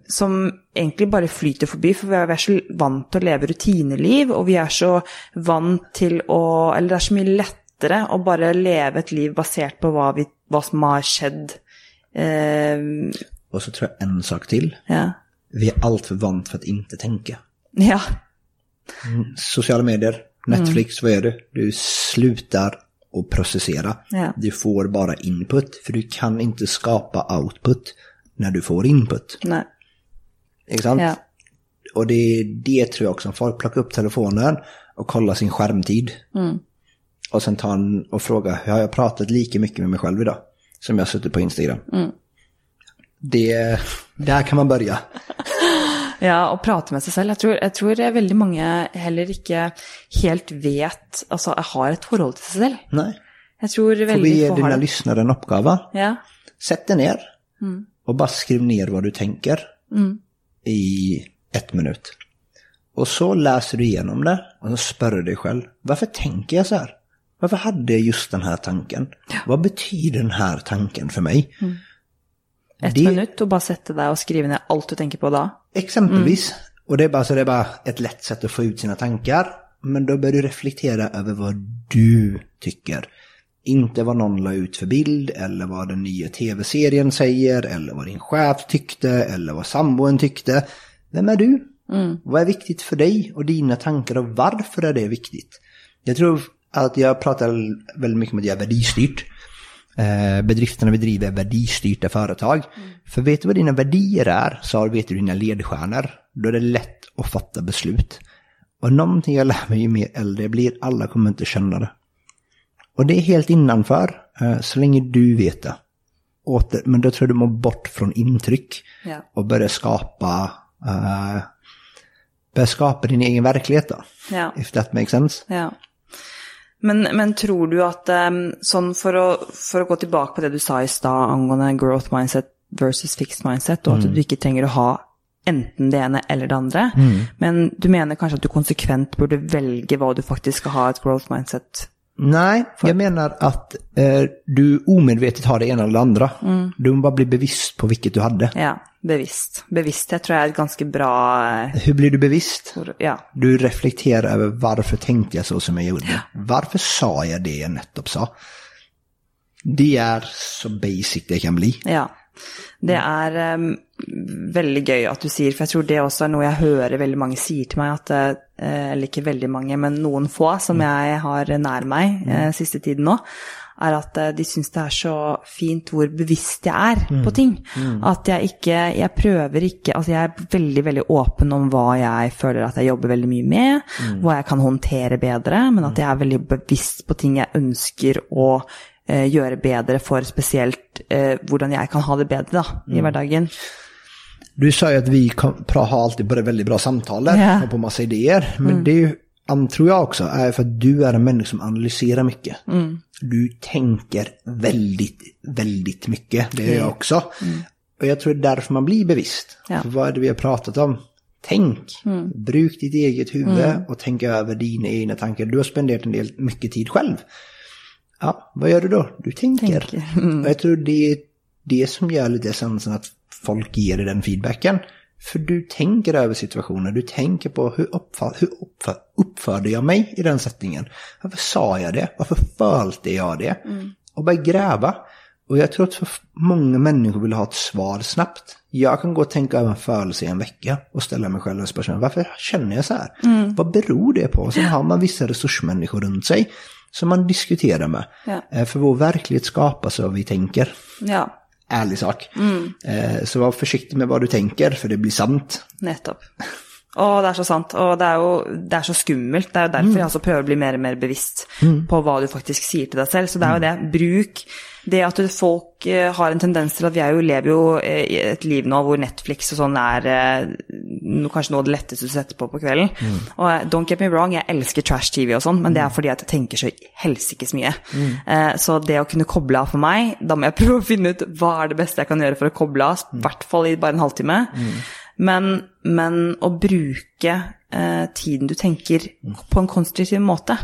som egentlig bare flyter forbi, for vi er, vi er så vant til å leve rutineliv, og vi er så vant til å Eller det er så mye lettere å bare leve et liv basert på hva, vi, hva som har skjedd. Eh, Och så tror jag en sak till. ja. Vi är allt för vant för att inte tänka. Ja. Sociala medier, Netflix, vad gör du? Du slutar att processera. Ja. Du får bara input, för du kan inte skapa output när du får input. Ikke sant? Ja. Och det är det tror jag också, folk plockar upp telefonen och kollar sin skärmtid. Och sen tar en och frågar, har jag pratat lika mycket med mig själv idag? Som jag suttit på Instagram. Det, där kan man börja. [LAUGHS] Ja, og prate med seg selv. Jeg tror, jeg tror veldig mange heller ikke helt vet Altså har et forhold til seg selv. Nej. Jeg tror Får veldig vi ge dina det. lyssnare en uppgave? Ja. Sätt dig ner och bara skriv ner vad du tänker i ett minut. Och så läser du igenom det och så spör du dig själv, varför tänker jag så här? Varför hade jag just den här tanken? Vad betyder den här tanken för mig? Ett Det- minutt och bara sätta dig och skriva ner allt du tänker på då. Exempelvis. Och det är, bara, så det är bara ett lätt sätt att få ut sina tankar. Men då bör du reflektera över vad du tycker. Inte vad någon la ut för bild, eller vad den nya tv-serien säger, eller vad din chef tyckte, eller vad samboen tyckte. Vem är du? Vad är viktigt för dig och dina tankar och varför är det viktigt? Jag tror att jag pratar väldigt mycket om att jag är värdestyrt. Eh, bedrifterna vi driver är värdestyrda företag. För vet du vad dina värdier är så vet du dina ledstjärnor. Då är det lätt att fatta beslut. Och någonting jag lär mig ju mer äldre jag blir, alla kommer inte känna det. Och det är helt innanför, eh, så länge du vet det. Åter, men då tror jag du må bort från intryck Ja. och börja skapa, eh, börja skapa din egen verklighet då. Ja. If that makes sense. Ja. Men, men tror du at um, sånn for å, for å gå tilbake på det du sa i stad angående growth mindset versus fixed mindset, og at du ikke trenger å ha enten det ene eller det andre, men du mener kanskje at du konsekvent burde velge hva du faktisk skal ha et growth mindset Nej, jag menar att eh, du omedvetet har det ena eller det andra. Du må bara bli bevisst på vilket du hade. Ja, bevisst. Bevissthet tror jeg er et ganske bra eh, Hur blir du bevisst? Ja. Du reflekterar över varför tänkte jag så som jag gjorde. Varför sa jag det jag nettopp sa? Det är så basic det kan bli. Ja. Det er um, veldig gøy at du sier, for jeg tror det også er noe jeg hører veldig mange sier til meg, at eh, eller ikke veldig mange, men noen få som jeg har nær meg eh, siste tiden nå, er at eh, de syns det er så fint hvor bevisst jeg er på ting. At jeg ikke Jeg prøver ikke Altså, jeg er veldig, veldig åpen om hva jeg føler at jeg jobber veldig mye med, hva jeg kan håndtere bedre, men at jeg er veldig bevisst på ting jeg ønsker å eh, gjøre bedre for spesielt eh, hvordan jeg kan ha det bedre da, i hverdagen. Du sa ju att vi pra- har alltid både väldigt bra samtal där Ja. och på massa idéer. Men det är ju, an- tror jag också, är för att du är en människa som analyserar mycket. Du tänker väldigt, väldigt mycket. Det är jag också. Och jag tror det är därför man blir bevisst. Ja. För vad är det vi har pratat om? Tänk, bruk ditt eget huvud och tänk över dina egna tankar. Du har spenderat en del mycket tid själv. Ja, vad gör du då? Du tänker. Tänker. Och jag tror det är det som gör lite essensen att folk ger dig den feedbacken. För du tänker över situationen, du tänker på hur, uppför, hur uppför, uppförde jag mig i den sättningen? Varför sa jag det? Varför följde jag det? Och börja gräva. Och jag tror att för många människor vill ha ett svar snabbt. Jag kan gå och tänka över en födelse i en vecka och ställa mig själv spörsmålet, varför känner jag så här? Vad beror det på? Sen har man vissa resursmänniskor runt sig som man diskuterar med. Ja. Eh, För vår verklighet skapas av vad vi tänker. Ja, Ärlig sak. Eh, Så var försiktig med vad du tänker, för det blir sant. nettopp. Å, det er så sant. Og det er jo det er så skummelt. Det er jo derfor jeg også prøver å bli mer og mer bevisst på hva du faktisk sier til deg selv. Så det er jo det. Bruk det at folk eh, har en tendens til at vi jo, lever jo eh, i et liv nå hvor Netflix og sånn er eh, no, kanskje noe av det letteste du setter på på kvelden. Og eh, don't get me wrong, jeg elsker trash-TV og sånn, men det er fordi at jeg tenker så helsikes mye. Eh, så det å kunne koble av for meg, da må jeg [LAUGHS] prøve å finne ut hva er det beste jeg kan gjøre for å koble av, i hvert fall i bare en halvtime. Men, men å bruke eh, tiden du tenker på en konstruktiv måte.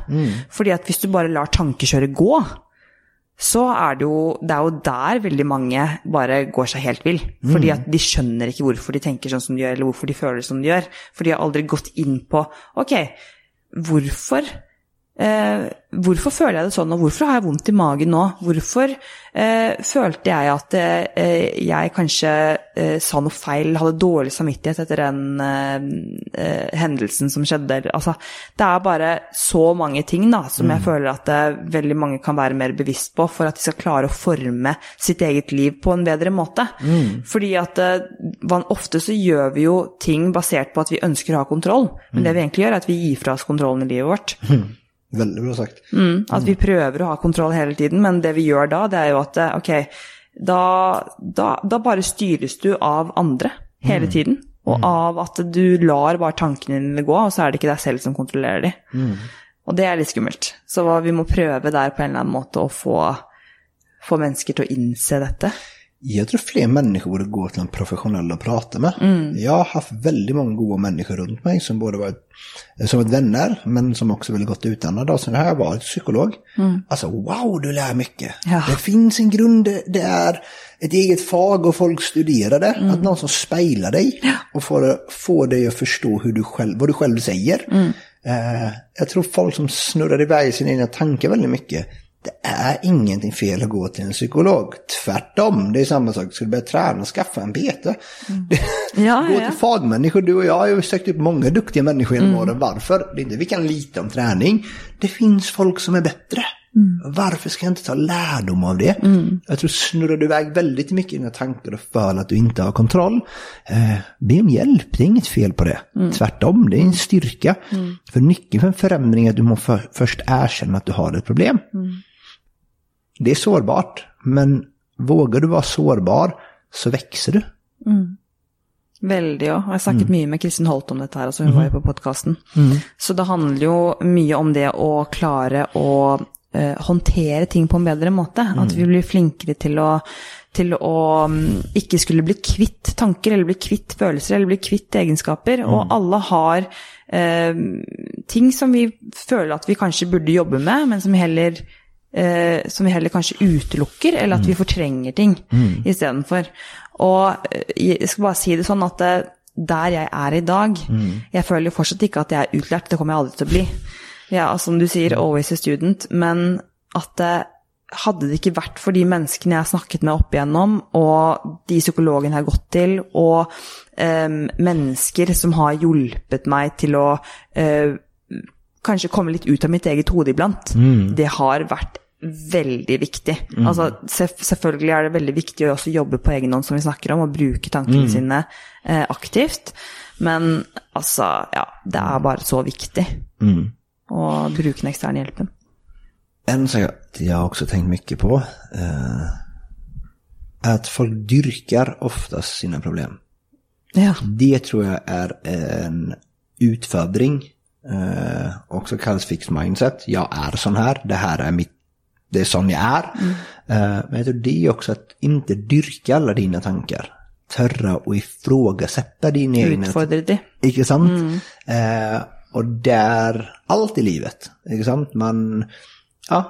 Fordi at hvis du bare lar tankekjøret gå, så er det jo Det er jo der veldig mange bare går seg helt vill. Fordi at de skjønner ikke hvorfor de tenker sånn som de gjør, eller hvorfor de føler som de gjør. For de har aldri gått inn på Ok, hvorfor Eh, hvorfor føler jeg det sånn, og hvorfor har jeg vondt i magen nå? Hvorfor eh, følte jeg at eh, jeg kanskje eh, sa noe feil, hadde dårlig samvittighet etter den eh, eh, hendelsen som skjedde? Altså, det er bare så mange ting da, som jeg føler at veldig mange kan være mer bevisst på for at de skal klare å forme sitt eget liv på en bedre måte. Fordi at ofte så gjør vi jo ting basert på at vi ønsker å ha kontroll, men det vi egentlig gjør er at vi gir fra oss kontrollen i livet vårt. Väldigt bra sagt. Mm, at vi prøver å ha kontroll hele tiden, men det vi gjør da, det er jo at eh, ok, da, da, da bare styres du av andre hele tiden. Og av at du lar bare tankene dine gå, og så er det ikke deg selv som kontrollerer de. Og det er litt skummelt. Så hva vi må prøve der på en eller annen måte å få, få mennesker til å innse dette. Jag tror fler människor borde gå till en professionell och prata med. Jag har haft väldigt många goda människor runt mig som både varit, som varit vänner men som också ville gått utandade. Och sen har jag varit psykolog. Alltså wow, du lär mycket. Ja. Det finns en grund, det- är ett eget fag och folk studerar det. Att någon som speglar dig och får, får dig att förstå hur du själv, vad du själv säger. Eh, jag tror folk som snurrar iväg i sina egna tankar väldigt mycket. Det är ingenting fel att gå till en psykolog. Tvärtom, det är samma sak. Ska du börja träna, skaffa en bete. Det- Ja, gå ja. till fagmänniskor. Du och jag har ju sökt upp många duktiga människor genom åren. Varför? Det är inte vi kan lita om träning. Det finns folk som är bättre. Varför ska jag inte ta lärdom av det? Jag tror snurrar du iväg väldigt mycket i dina tankar och för att du inte har kontroll. Eh, be om hjälp, det är inget fel på det. Tvärtom, det är en styrka. För nyckeln för en förändring är att du måste för, först erkänna att du har ett problem. Det är sårbart, men vågar du vara sårbar så växer du. Veldig, ja. Jeg har snakket mye med Kristin Holt om dette her, altså hun var jo på podkasten. Så det handler jo mye om det å klare å eh, håndtere ting på en bedre måte. At vi blir flinkere til å, til å mm, ikke skulle bli kvitt tanker, eller bli kvitt følelser, eller bli kvitt egenskaper. Og alle har eh, ting som vi føler at vi kanskje burde jobbe med, men som heller eh, som vi heller kanskje utelukker, eller at vi fortrenger ting istedenfor. Og eh, jeg skal bare si det sånn at eh, der jeg er i dag, jeg føler jo fortsatt ikke at jeg er utlært, det kommer jeg aldri til å bli. Jeg er, som du sier, always a student, men at eh, hadde det ikke vært for de menneskene jeg har snakket med opp igjennom, og de psykologene jeg har gått til, og eh, mennesker som har hjulpet meg til å eh, kanskje komme litt ut av mitt eget hode iblant, det har vært veldig viktig. Altså, selv- selvfølgelig er det veldig viktig å også jobbe på egen hånd, som vi snakker om, og bruke tankene sine eh, aktivt. Men altså, ja, det er bare så viktig å bruke den eksterne hjelpen. En sak jag också tänkt mycket på eh, är att folk dyrkar oftast sina problem. Ja. Det tror jag är en utfödring. Eh, också kallas fixed mindset. Jag är sån här, det här är mitt, det är sån jag är. Eh, men jag tror det är också att inte dyrka alla dina tankar. Törra och ifrågasätta dina egna Utfordre de. Ikke sant? Eh, og det er alt i livet. Ikke sant? Man, ja,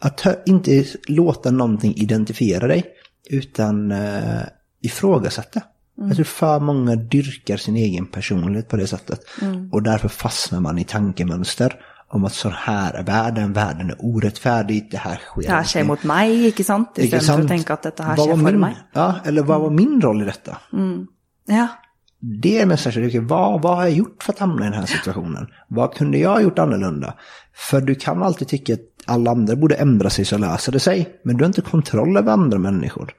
att inte låta någonting identifiera dig, utan eh, ifrågasätta. Jag tror för många dyrkar sin egen personlighet på det sättet. Och därför fastnar man i tankemönster om att så här är världen, världen är orättfärdig, det här sker Det her inte. skjer mot meg, ikke sant? Istedenfor å sant? tenke at dette her Vad skjer var for min, meg. Ja, eller vad var min roll i detta? Ja. Det är mest okay, vad, vad har jag gjort för att hamna i den här situationen? Vad kunde jag ha gjort annorlunda? För du kan alltid tycka att alla andra borde ändra sig så löser det sig. Men du har inte kontroll över andra människor.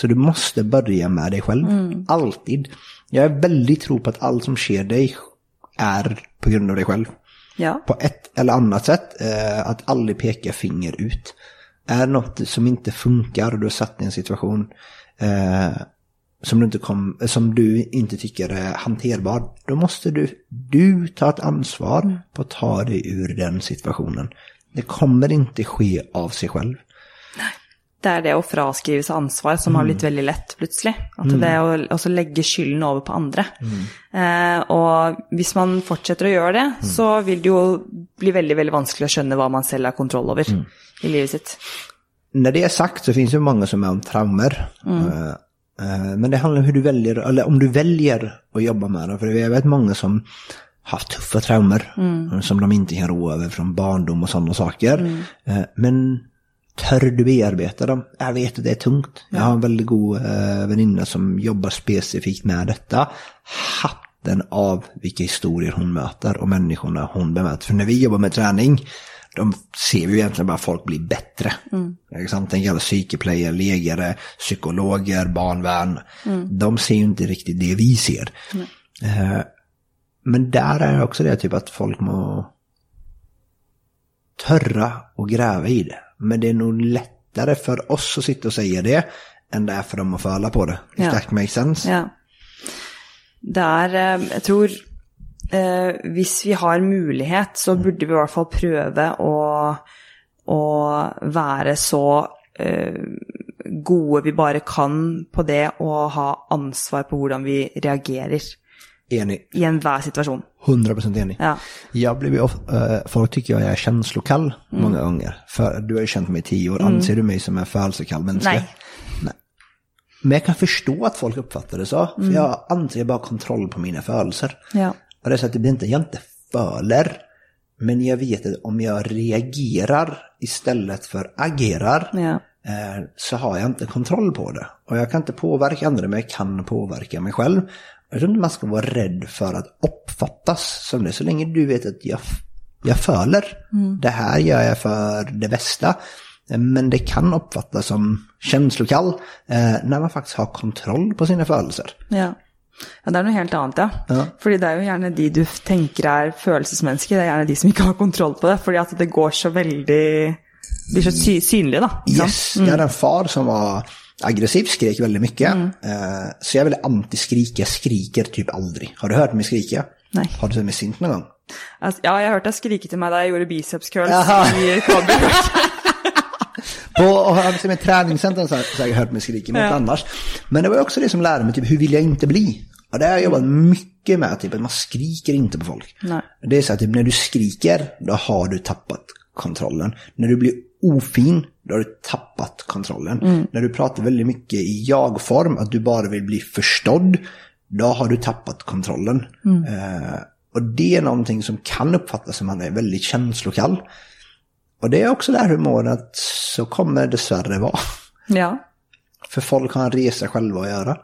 Så du måste börja med dig själv. Alltid. Jag är väldigt tro på att allt som sker dig är på grund av dig själv. Ja. På ett eller annat sätt. Eh, att aldrig peka finger ut. Är något som inte funkar och du har satt i en situation eh, som, du inte kom, som du inte tycker är hanterbar. Då måste du, du ta ett ansvar på att ta dig ur den situationen. Det kommer inte ske av sig själv. Det er det å fraskrive seg ansvar som har blitt veldig lett plutselig. At det å også legge skylden over på andre. Eh, og hvis man fortsetter å gjøre det, så vil det jo bli veldig veldig vanskelig å skjønne hva man selv har kontroll over i livet sitt. När det är sagt så finns det många som är om traumer. Eh, eh, Men det handlar om hur du väljer, eller om du väljer att jobba med det. För jag vet många som haft tuffa traumer som de inte kan rå över från barndom och sådana saker. Eh, Men tör du bearbeta dem? Jag vet att det är tungt. Jag har en väldigt god eh, väninna som jobbar specifikt med detta. Hatten av vilka historier hon möter och människorna hon bemöter. För när vi jobbar med träning, de ser vi ju egentligen bara folk bli bättre. Mm. Tänk alla psykeplayer, legare, psykologer, barnvärn. De ser ju inte riktigt det vi ser. Eh, men där är också det typ att folk må törra och gräva i det. Men det är nog lättare för oss att sitta och säga det än det är för dem att få alla på det. If Ja. that makes sense. Ja. Er eh, Jeg tror eh, hvis vi har mulighet, så burde vi i hvert fall prøve å, å være så eh, gode vi bare kan på det å ha ansvar på hvordan vi reagerer Enig. i enhver situasjon. 100% enig. Ja. Jag blir ju of- eh, folk tycker jag är känslokall många gånger. För du har ju känt mig i tio år. Anser du mig som en födelsekall människa? Nej. Nej. Men jag kan förstå att folk uppfattar det så. För jag anser bara kontroll på mina födelser. Ja. Och det är så att det blir inte, jag inte föler. Men jag vet att om jag reagerar istället för agerar Ja. eh, så har jag inte kontroll på det. Och jag kan inte påverka andra men jag kan påverka mig själv. Jag tror inte man ska vara rädd för att uppfattas som det. Så länge du vet att jag, jag föler. Det här gör jag för det bästa. Men det kan uppfattas som känslokall eh, när man faktiskt har kontroll på sina födelser. Ja. ja, det er noe helt annet, ja. Ja. Fordi det er jo gjerne de du tenker er følelsesmennesker, det er gjerne de som ikke har kontroll på det. Fordi at det går så veldig Blir så sy synlig, da. ikke sant? Yes, jag hade en far som var aggressiv, skrek väldigt mycket. Eh, så jag är väldigt anti-skrik, jag skriker typ aldrig. Har du hört mig skrika? Nej. Har du sett mig sint någon gång? Altså, ja, jeg hørte deg skrike til meg da jeg gjorde biceps curls Jaha. i Kolbjørn. [LAUGHS] På, och har mig i träningscentrum så har har jag hört mig skrika, men Ja. annars. Men det var också det som lärde mig, typ hur vill jag inte bli? Och det har jag jobbat mycket med, typ att man skriker inte på folk. Nej. Det är så att typ, när du skriker, då har du tappat kontrollen. När du blir ofin, då har du tappat kontrollen. När du pratar väldigt mycket i jag-form, att du bara vill bli förstådd, då har du tappat kontrollen. Eh, och det är någonting som kan uppfattas som att man är väldigt känslokall. Och det är också där humorn att så kommer det dessvärre vara. Ja. För folk har en resa själva att göra.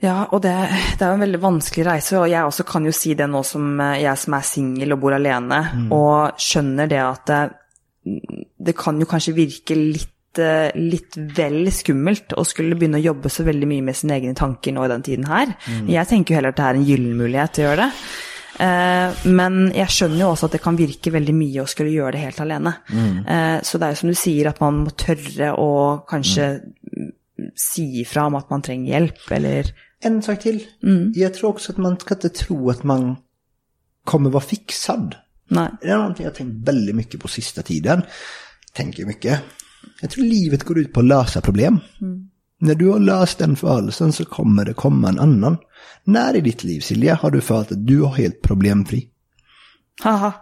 Ja, og det, det jo en veldig vanskelig reise, og jeg også kan jo si det nå som eh, jeg som er singel og bor alene, og skjønner det at det, kan jo kanskje virke litt, eh, litt vel skummelt å skulle begynne å jobbe så veldig mye med sine egne tanker nå i den tiden her. Jeg tenker jo heller at det er en gyllen mulighet til å gjøre det. Eh, Men jeg skjønner jo også at det kan virke veldig mye å skulle gjøre det helt alene. Eh, Så det er jo som du sier, at man må tørre å kanskje si ifra om at man trenger hjelp, eller En sak till. Jag tror också att man ska inte tro att man kommer vara fixad. Nei. Det är någonting jag har tänkt väldigt mycket på sista tiden. Tänker mycket. Jag tror livet går ut på att lösa problem. När du har löst den födelsen så kommer det komma en annan. När i ditt liv, Silja, har du följt att du är helt problemfri? Haha.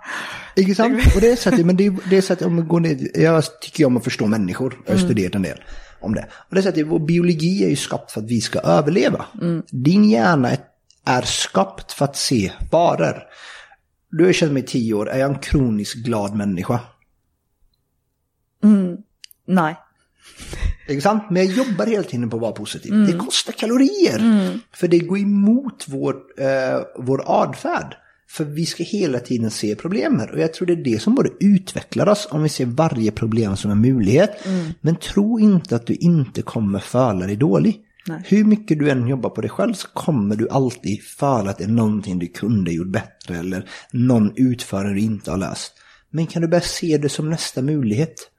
Ikke sant? Och det är så att, men det är, det är så att om man går ner, jag tycker om att förstå människor, jag har studerat en del om det. Och det är så att vår biologi är ju skapt för att vi ska överleva. Din hjärna är, är skapt för att se faror. Du har känt mig i tio år, är jag en kroniskt glad människa? Nei. Ikke sant? Men jag jobbar hela tiden på att vara positiv. Det kostar kalorier. För det går emot vår, eh, vår adfärd. För vi ska hela tiden se problemen. Och jag tror det är det som både utvecklar oss om vi ser varje problem som en möjlighet. Men tro inte att du inte kommer föla dig dålig. Nej. Hur mycket du än jobbar på dig själv så kommer du alltid föla att det är någonting du kunde gjort bättre eller någon utförare du inte har löst. Men kan du börja se det som nästa möjlighet?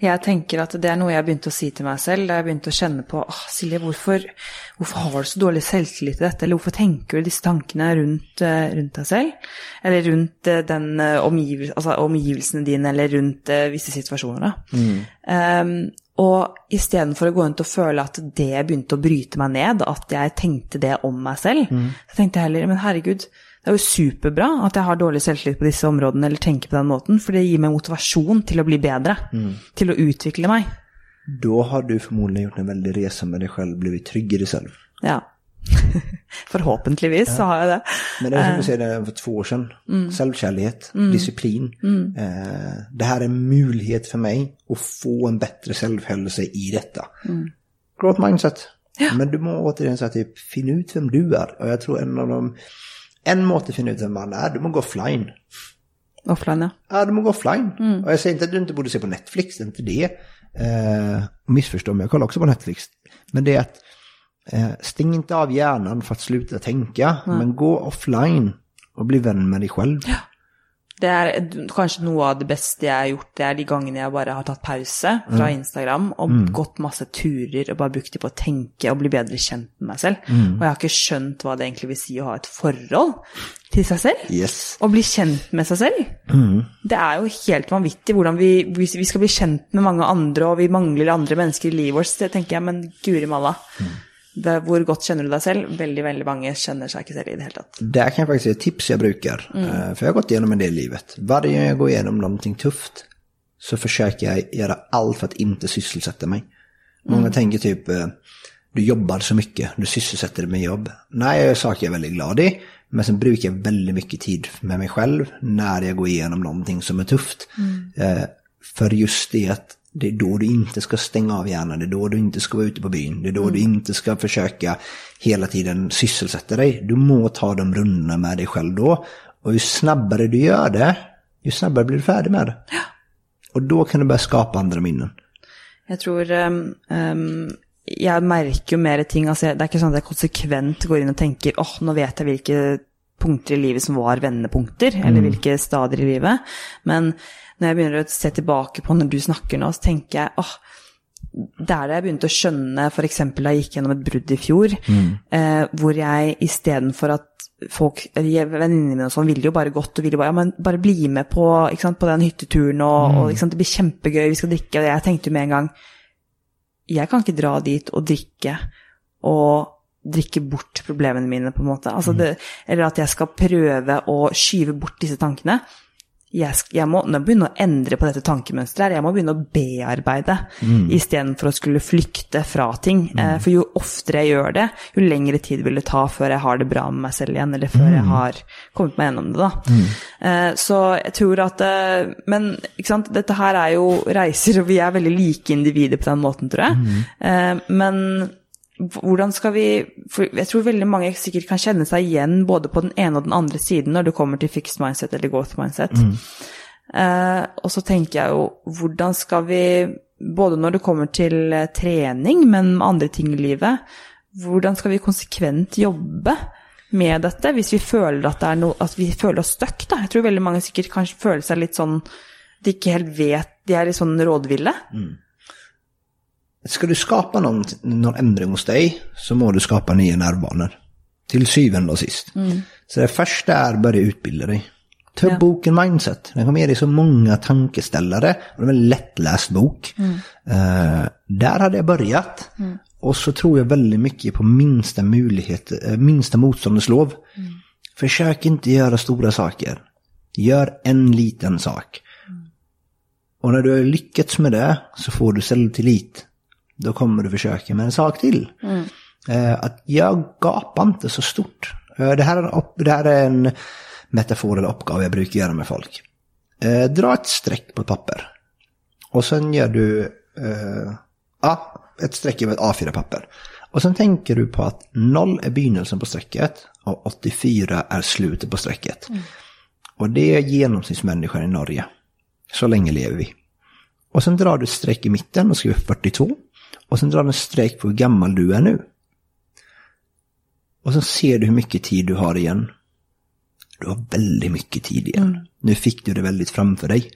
Jeg tenker at det er noe jeg begynte å si til meg selv da jeg begynte å kjenne på åh, Silje, hvorfor, hvorfor har du så dårlig selvtillit til dette, eller hvorfor tenker du disse tankene rundt, eh, rundt deg selv? Eller rundt eh, den eh, omgivel, altså, omgivelsene dine, eller rundt eh, visse situasjoner, da. Um, og istedenfor å gå rundt og føle at det begynte å bryte meg ned, at jeg tenkte det om meg selv, så tenkte jeg heller men herregud, det er jo superbra at jeg har dårlig selvtillit på disse områdene, eller tenker på den måten, for det gir meg motivasjon til å bli bedre, til å utvikle meg. Då har du förmodligen gjort en väldig resa med dig själv, blivit trygg i dig själv. Ja. [LAUGHS] Forhåpentligvis så har jeg det. Men det är som du säger för två år sedan. Självkärlighet, disciplin. Eh, det här är en möjlighet för mig att få en bättre självhävdelse i detta. Growth mindset. Men du må återigen säga typ, finna ut vem du är. Och jag tror en av de, en måte att finna ut vem man är, du må gå offline. Offline, ja. Ja, du må gå offline. Och jag säger inte att du inte borde se på Netflix, det är inte det. Eh, missförstå mig, jag kollar också på Netflix. Men det är att eh, stäng inte av hjärnan för att sluta tänka, men gå offline och bli vän med dig själv. Det er kanskje noe av det beste jeg har gjort, det er de gangene jeg bare har tatt pause fra Instagram og gått masse turer og bare brukt det på å tenke og bli bedre kjent med meg selv. Og jeg har ikke skjønt hva det egentlig vil si å ha et forhold til seg selv. Yes. Å bli kjent med seg selv. Det er jo helt vanvittig hvordan vi, vi skal bli kjent med mange andre, og vi mangler andre mennesker i livet vårt, så tenker jeg, men guri malla. Det, hvor godt kjenner du deg selv? Veldig, veldig mange kjenner seg ikke selv i det hele tatt. Kan jag faktiskt ge ett tips jag brukar. Eh, För jag har gått igenom en del i livet. Varje gång jag går igenom någonting tufft så försöker jag göra allt för att inte sysselsätta mig. Många tänker typ, du jobbar så mycket, du sysselsätter dig med jobb. Nej, jag gör saker jag är väldigt glad i. Men sen brukar jag väldigt mycket tid med mig själv när jag går igenom någonting som är tufft. Eh, För just det att det är då du inte ska stänga av hjärnan, det är då du inte ska vara ute på byn, det är då du inte ska försöka hela tiden sysselsätta dig. Du må ta de rundorna med dig själv då. Och ju snabbare du gör det, ju snabbare blir du färdig med det. Och då kan du börja skapa andra minnen. Jeg tror um, um, Jeg merker jo mer ting. Altså, det er ikke sånn at jeg konsekvent går inn og tenker åh, nå vet jeg hvilke punkter i livet som var vendepunkter, eller hvilke stadier i livet. Men når jeg begynner å se tilbake på når du snakker nå, så tenker jeg åh, er det jeg begynte å skjønne f.eks. da jeg gikk gjennom et brudd i fjor, eh, hvor jeg istedenfor at folk, venninnene mine og sånn, ville jo bare godt og ville bare, ja, men bare bli med på, sant, på den hytteturen, og, og ikke sant, det blir kjempegøy, vi skal drikke, og jeg tenkte jo med en gang, jeg kan ikke dra dit og drikke, og drikke bort problemene mine, på en måte. Altså det, eller at jeg skal prøve å skyve bort disse tankene. Jeg, jeg må nå begynne å endre på dette tankemønsteret her. Jeg må begynne å bearbeide Mm. istedenfor å skulle flykte fra ting. Eh, For jo oftere jeg gjør det, jo lengre tid vil det ta før jeg har det bra med meg selv igjen, eller før Mm. jeg har kommet meg gjennom det, da. Eh, Så jeg tror at eh, Men ikke sant, dette her er jo reiser, og vi er veldig like individer på den måten, tror jeg. Eh, Men hvordan skal vi For jeg tror veldig mange sikkert kan kjenne seg igjen både på den ene og den andre siden når det kommer til fixed mindset eller growth mindset. Eh, og så tenker jeg jo, hvordan skal vi, både når det kommer til eh, trening, men med andre ting i livet, hvordan skal vi konsekvent jobbe med dette hvis vi føler at, det noe, at vi føler oss stuck? Da? Jeg tror veldig mange sikkert kanskje føler seg litt sånn De ikke helt vet De er litt sånn rådville. Ska du skapa någon, någon ändring hos dig så må du skapa nya nervbanor. Till syvende och sist. Så det första är att börja utbilda dig. Ta Ja. boken Mindset. Den kommer ge dig så många tankeställare. Och det är en lättläst bok. Eh, där hade jag börjat. Och så tror jag väldigt mycket på minsta möjlighet, eh, minsta motståndets lov. Försök inte göra stora saker. Gör en liten sak. Och när du har lyckats med det så får du självtillit. Då kommer du försöka med en sak till. Eh, att jag gapar inte så stort. Eh, det, här är en, det här är en metafor eller uppgave jag brukar göra med folk. Eh, dra ett streck på ett papper. Och sen gör du eh, ja, ett streck över ett A4-papper. Och sen tänker du på att 0 är begynnelsen på strecket och 84 är slutet på strecket. Och det är genomsnittsmänniskan i Norge. Så länge lever vi. Och sen drar du ett streck i mitten och skriver 42. Och sen drar du en streck på hur gammal du är nu. Och sen ser du hur mycket tid du har igen. Du har väldigt mycket tid igen. Nu fick du det väldigt framför dig.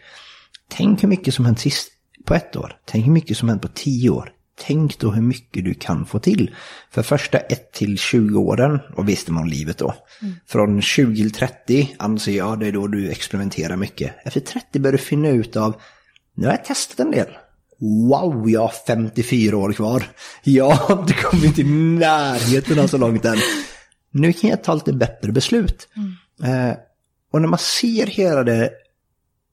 Tänk hur mycket som hänt sist på ett år. Tänk hur mycket som hänt på tio år. Tänk då hur mycket du kan få till. För första 1 till 20 åren, och visste man om livet då. Från 20 till 30 anser jag det är då du experimenterar mycket. Efter 30 börjar du finna ut av, nu har jag testat en del. Wow, jag har 54 år kvar. Jag har inte kommit i närheten av så långt än. Nu kan jag ta lite bättre beslut. Eh, och när man ser hela det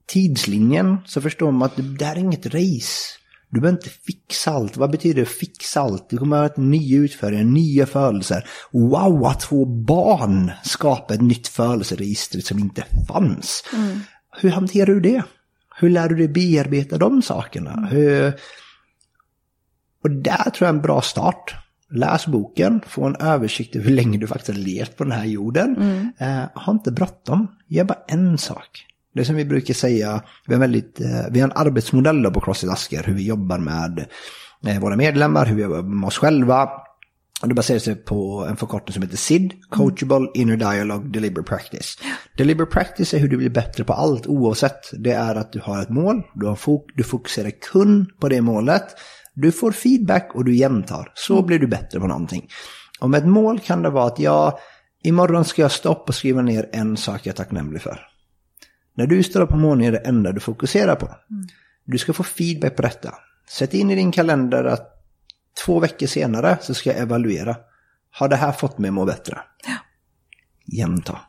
tidslinjen så förstår man att det där är inget race. Du behöver inte fixa allt. Vad betyder fixa allt? Det kommer att ha nya utförare, nya födelser. Wow, att få barn skapa ett nytt födelseregister som inte fanns. Hur hanterar du det? Hur lär du dig bearbeta de sakerna? Hur... Och där tror jag är en bra start. Läs boken, få en översikt över hur länge du faktiskt har levt på den här jorden. Eh, ha inte bråttom, gör bara en sak. Det som vi brukar säga, vi har, väldigt, eh, vi har en arbetsmodell på CrossFit Asker, hur vi jobbar med eh, våra medlemmar, hur vi jobbar med oss själva. Och det baserar sig på en förkortning som heter SID, Coachable Inner Dialogue Deliberate Practice. Deliberate Practice är hur du blir bättre på allt oavsett. Det är att du har ett mål, du, har fok du fokuserar kun på det målet, du får feedback och du jämtar. Så blir du bättre på någonting. Och med ett mål kan det vara att jag, imorgon ska jag stoppa och skriva ner en sak jag är tacknämlig för. När du står upp på morgonen är det enda du fokuserar på. Du ska få feedback på detta. Sätt in i din kalender att två veckor senare så ska jag evaluera. Har det här fått mig att må bättre? Ja. Jämta.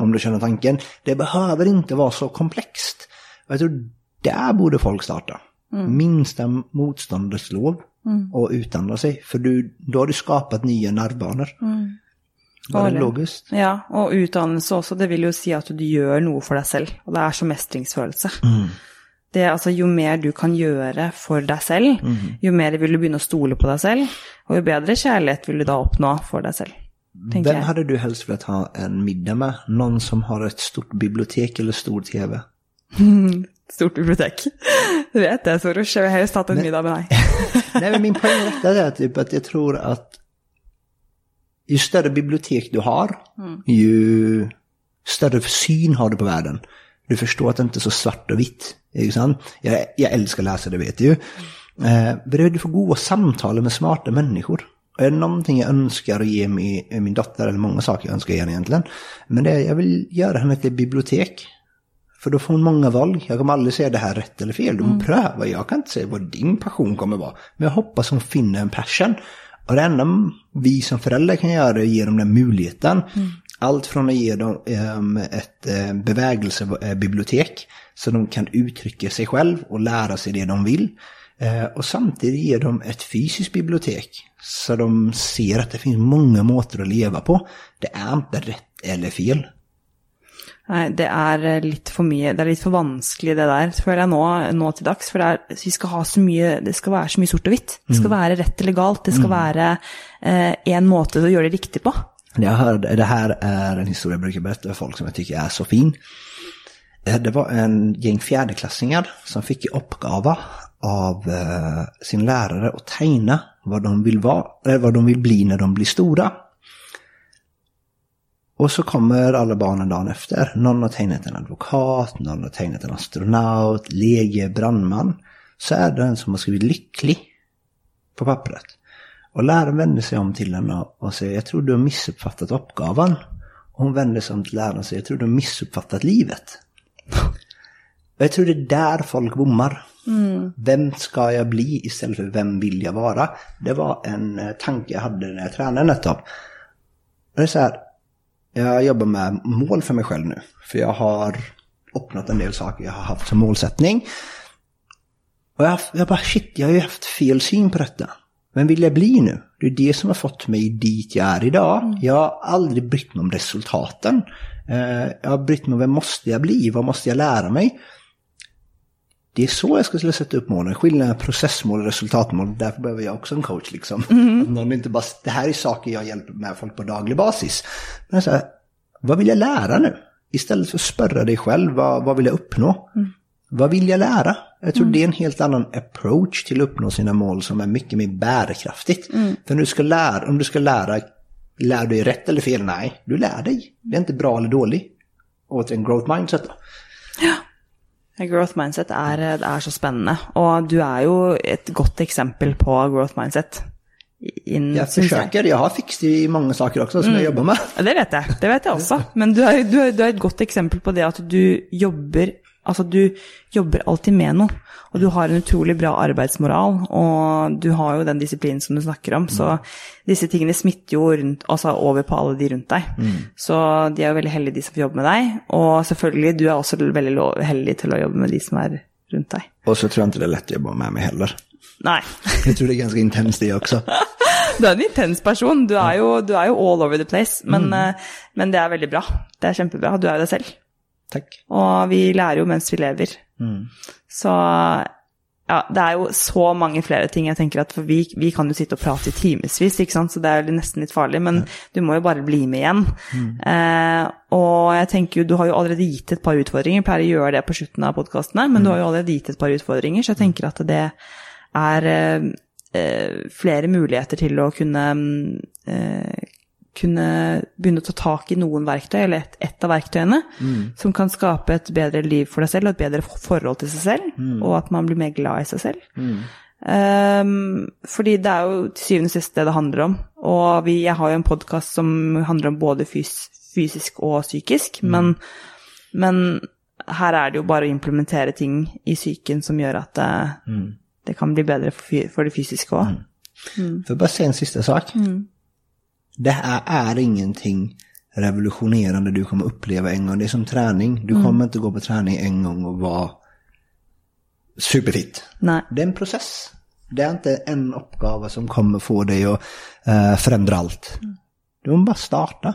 Om du känner tanken. Det behöver inte vara så komplext. Och Jag tror där borde folk starta. Minsta motståndets lov. Och utandra sig. För du, då har du skapat nya nervbanor. Var det logiskt? Ja, og utdannelse også, det vil jo si at du gjør noe for deg selv. Og det er så mestringsfølelse. Det, altså, jo mer du kan gjøre for deg selv, jo mer vil du begynne å stole på deg selv, og jo bedre kjærlighet vil du da oppnå for deg selv. Vem jeg. hade du helst velat ha en middag med? Någon som har ett stort bibliotek eller stor tv? [LAUGHS] Stort bibliotek. Du vet det, Soros. Jeg vil helst hatt en middag med deg. [LAUGHS] Nej, men min poäng detta är typ att jag tror att ju större bibliotek du har, ju större syn har du på världen. Du förstår att det inte är så svart och vitt. Jag, jag älskar att läsa, det vet du ju. Eh, du får goda samtal med smarta människor. Och är det någonting jag önskar att ge min, min dotter, eller många saker jag önskar ge henne egentligen, men det är jag vill göra henne till bibliotek. För då får hon många val. Jag kommer aldrig säga det här är rätt eller fel. Du får pröva. Jag kan inte säga vad din passion kommer vara. Men jag hoppas hon finner en passion. Och det enda vi som föräldrar kan göra är att ge dem den möjligheten. Allt från att ge dem ehm, ett eh, bevägelsebibliotek så de kan uttrycka sig själv och lära sig det de vill. Eh, och samtidigt ge dem ett fysiskt bibliotek så de ser att det finns många måter att leva på. Det är inte rätt eller fel. Nei, det er eh, litt for mye, det er litt for vanskelig det der, føler jeg nå, nå til dags. For det, er, vi skal ha så mye, det skal være så mye sort og hvitt. Det skal være rett eller galt. Det skal være én måte å gjøre det riktig på. Jag hörde, det här är en historia jag brukar berätta för folk som jag tycker är så fin. Eh, det var en gäng fjärdeklassningar som fick i uppgava av eh, sin lärare att tegna vad de vill vara, eller vad de vill bli när de blir stora. Och så kommer alla barnen dagen efter. Någon har tegnat en advokat, någon har tegnat en astronaut, lege, brandman. Så är det en som har skrivit lycklig på pappret. Och läraren vänder sig om till henne och säger jag tror du har missuppfattat uppgavan. Och hon vänder sig om till läraren och säger jag tror du har missuppfattat livet. Och jag tror det är där folk bommar. Vem ska jag bli istället för vem vill jag vara? Det var en eh, tanke jag hade när jag tränade nettopp. Och det är så här, jag jobbar med mål för mig själv nu. För jag har uppnått en del saker jag har haft som målsättning. Och jag, jag bara shit, jag har ju haft fel syn på detta. Vem vill jag bli nu? Det är det som har fått mig dit jag är idag. Jag har aldrig brytt mig om resultaten. Eh, Jag har brytt mig om vem måste jag bli? Vad måste jag lära mig? Det är så jag skulle sätta upp målen. Skillnaden är processmål och resultatmål. Därför behöver jag också en coach liksom. Att Någon inte bara, det här är saker jag hjälper med folk på daglig basis. Men så här, vad vill jag lära nu? Istället för att spörra dig själv, vad, vad vill jag uppnå? Vad vill jag lära? Jag tror det är en helt annan approach till att uppnå sina mål som är mycket mer bärkraftigt. För när du ska lära, om du ska lära, lär du dig rätt eller fel? Nej, du lär dig. Det är inte bra eller dålig. Återigen, growth mindset då. Growth mindset det er så spennende, og du er jo et godt eksempel på growth mindset. In, Jag försöker, jag har fixat i många saker också som jag jobbar med. Ja, det vet jeg, det vet jeg også. Men du er, du, er, du er et godt eksempel på det at du jobber Altså, du jobber alltid med noe. Og du har en utrolig bra arbeidsmoral, og du har jo den disiplinen som du snakker om. Så disse tingene smitter jo rundt, altså over på alle de rundt deg. Så de er jo veldig heldige, de som får jobbe med deg. Og selvfølgelig, du også veldig lo- heldig til å jobbe med de som er rundt deg. Och så tror jag inte det är lätt att jobba med mig heller. Nei. Jag tror det är ganska intensivt det också. [LAUGHS] Du er en intens person. Du er jo, du er jo all over the place. Men, eh, men det er veldig bra. Det er kjempebra. Du er deg selv. Tack. Og vi lærer jo mens vi lever. Så ja, det er jo så mange flere ting jeg tenker at for vi, vi kan jo sitte og prate i timevis, ikke sant, så det er jo nesten litt farlig, men du må jo bare bli med igjen. Eh, og jeg tenker jo, du har jo allerede gitt et par utfordringer, jeg pleier å gjøre det på slutten av podkastene, men du har jo allerede gitt et par utfordringer, så jeg tenker at det er eh, eh, flere muligheter til å kunne eh, kunne begynne å ta tak i noen verktøy, eller ett et av verktøyene, som kan skape et bedre liv for deg selv og et bedre forhold til seg selv, og at man blir mer glad i seg selv. Ehm, fordi det er jo til syvende og sist det det handler om. Og vi, jeg har jo en podkast som handler om både fys, fysisk og psykisk, men, men her er det jo bare å implementere ting i psyken som gjør at det, det kan bli bedre for, for det fysiske òg. Får jag bara säga en sista sak? Det här är ingenting revolutionerande du kommer uppleva en gång. Det är som träning. Du kommer inte gå på träning en gång och vara superfit. Nei. Det är en process. Det är inte en uppgave som kommer få dig att eh, förändra allt. Du måste bara starta.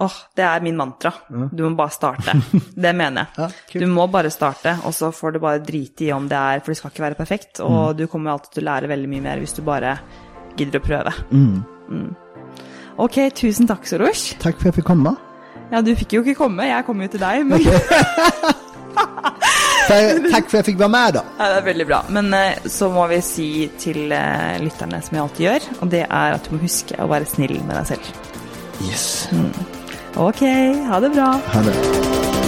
Åh, det er min mantra. [LAUGHS] Du må bare starte. Det mener jeg. Ja, du må bare starte, og så får du bare drite i om det er For det skal ikke være perfekt, og du kommer alltid å lære veldig mye mer hvis du bare gidder å prøve. Mm. Ok, tusen takk, Soros. Tack för att jag fick komma. Ja, du fikk jo ikke komme, jeg kom jo til deg. Men tack för att jag fick vara med då. ja, det er veldig bra. Men eh, så må vi si til eh, lytterne, som jeg alltid gjør, og det er at du må huske å være snill med deg selv. Yes. Ok, ha det bra. Ha det.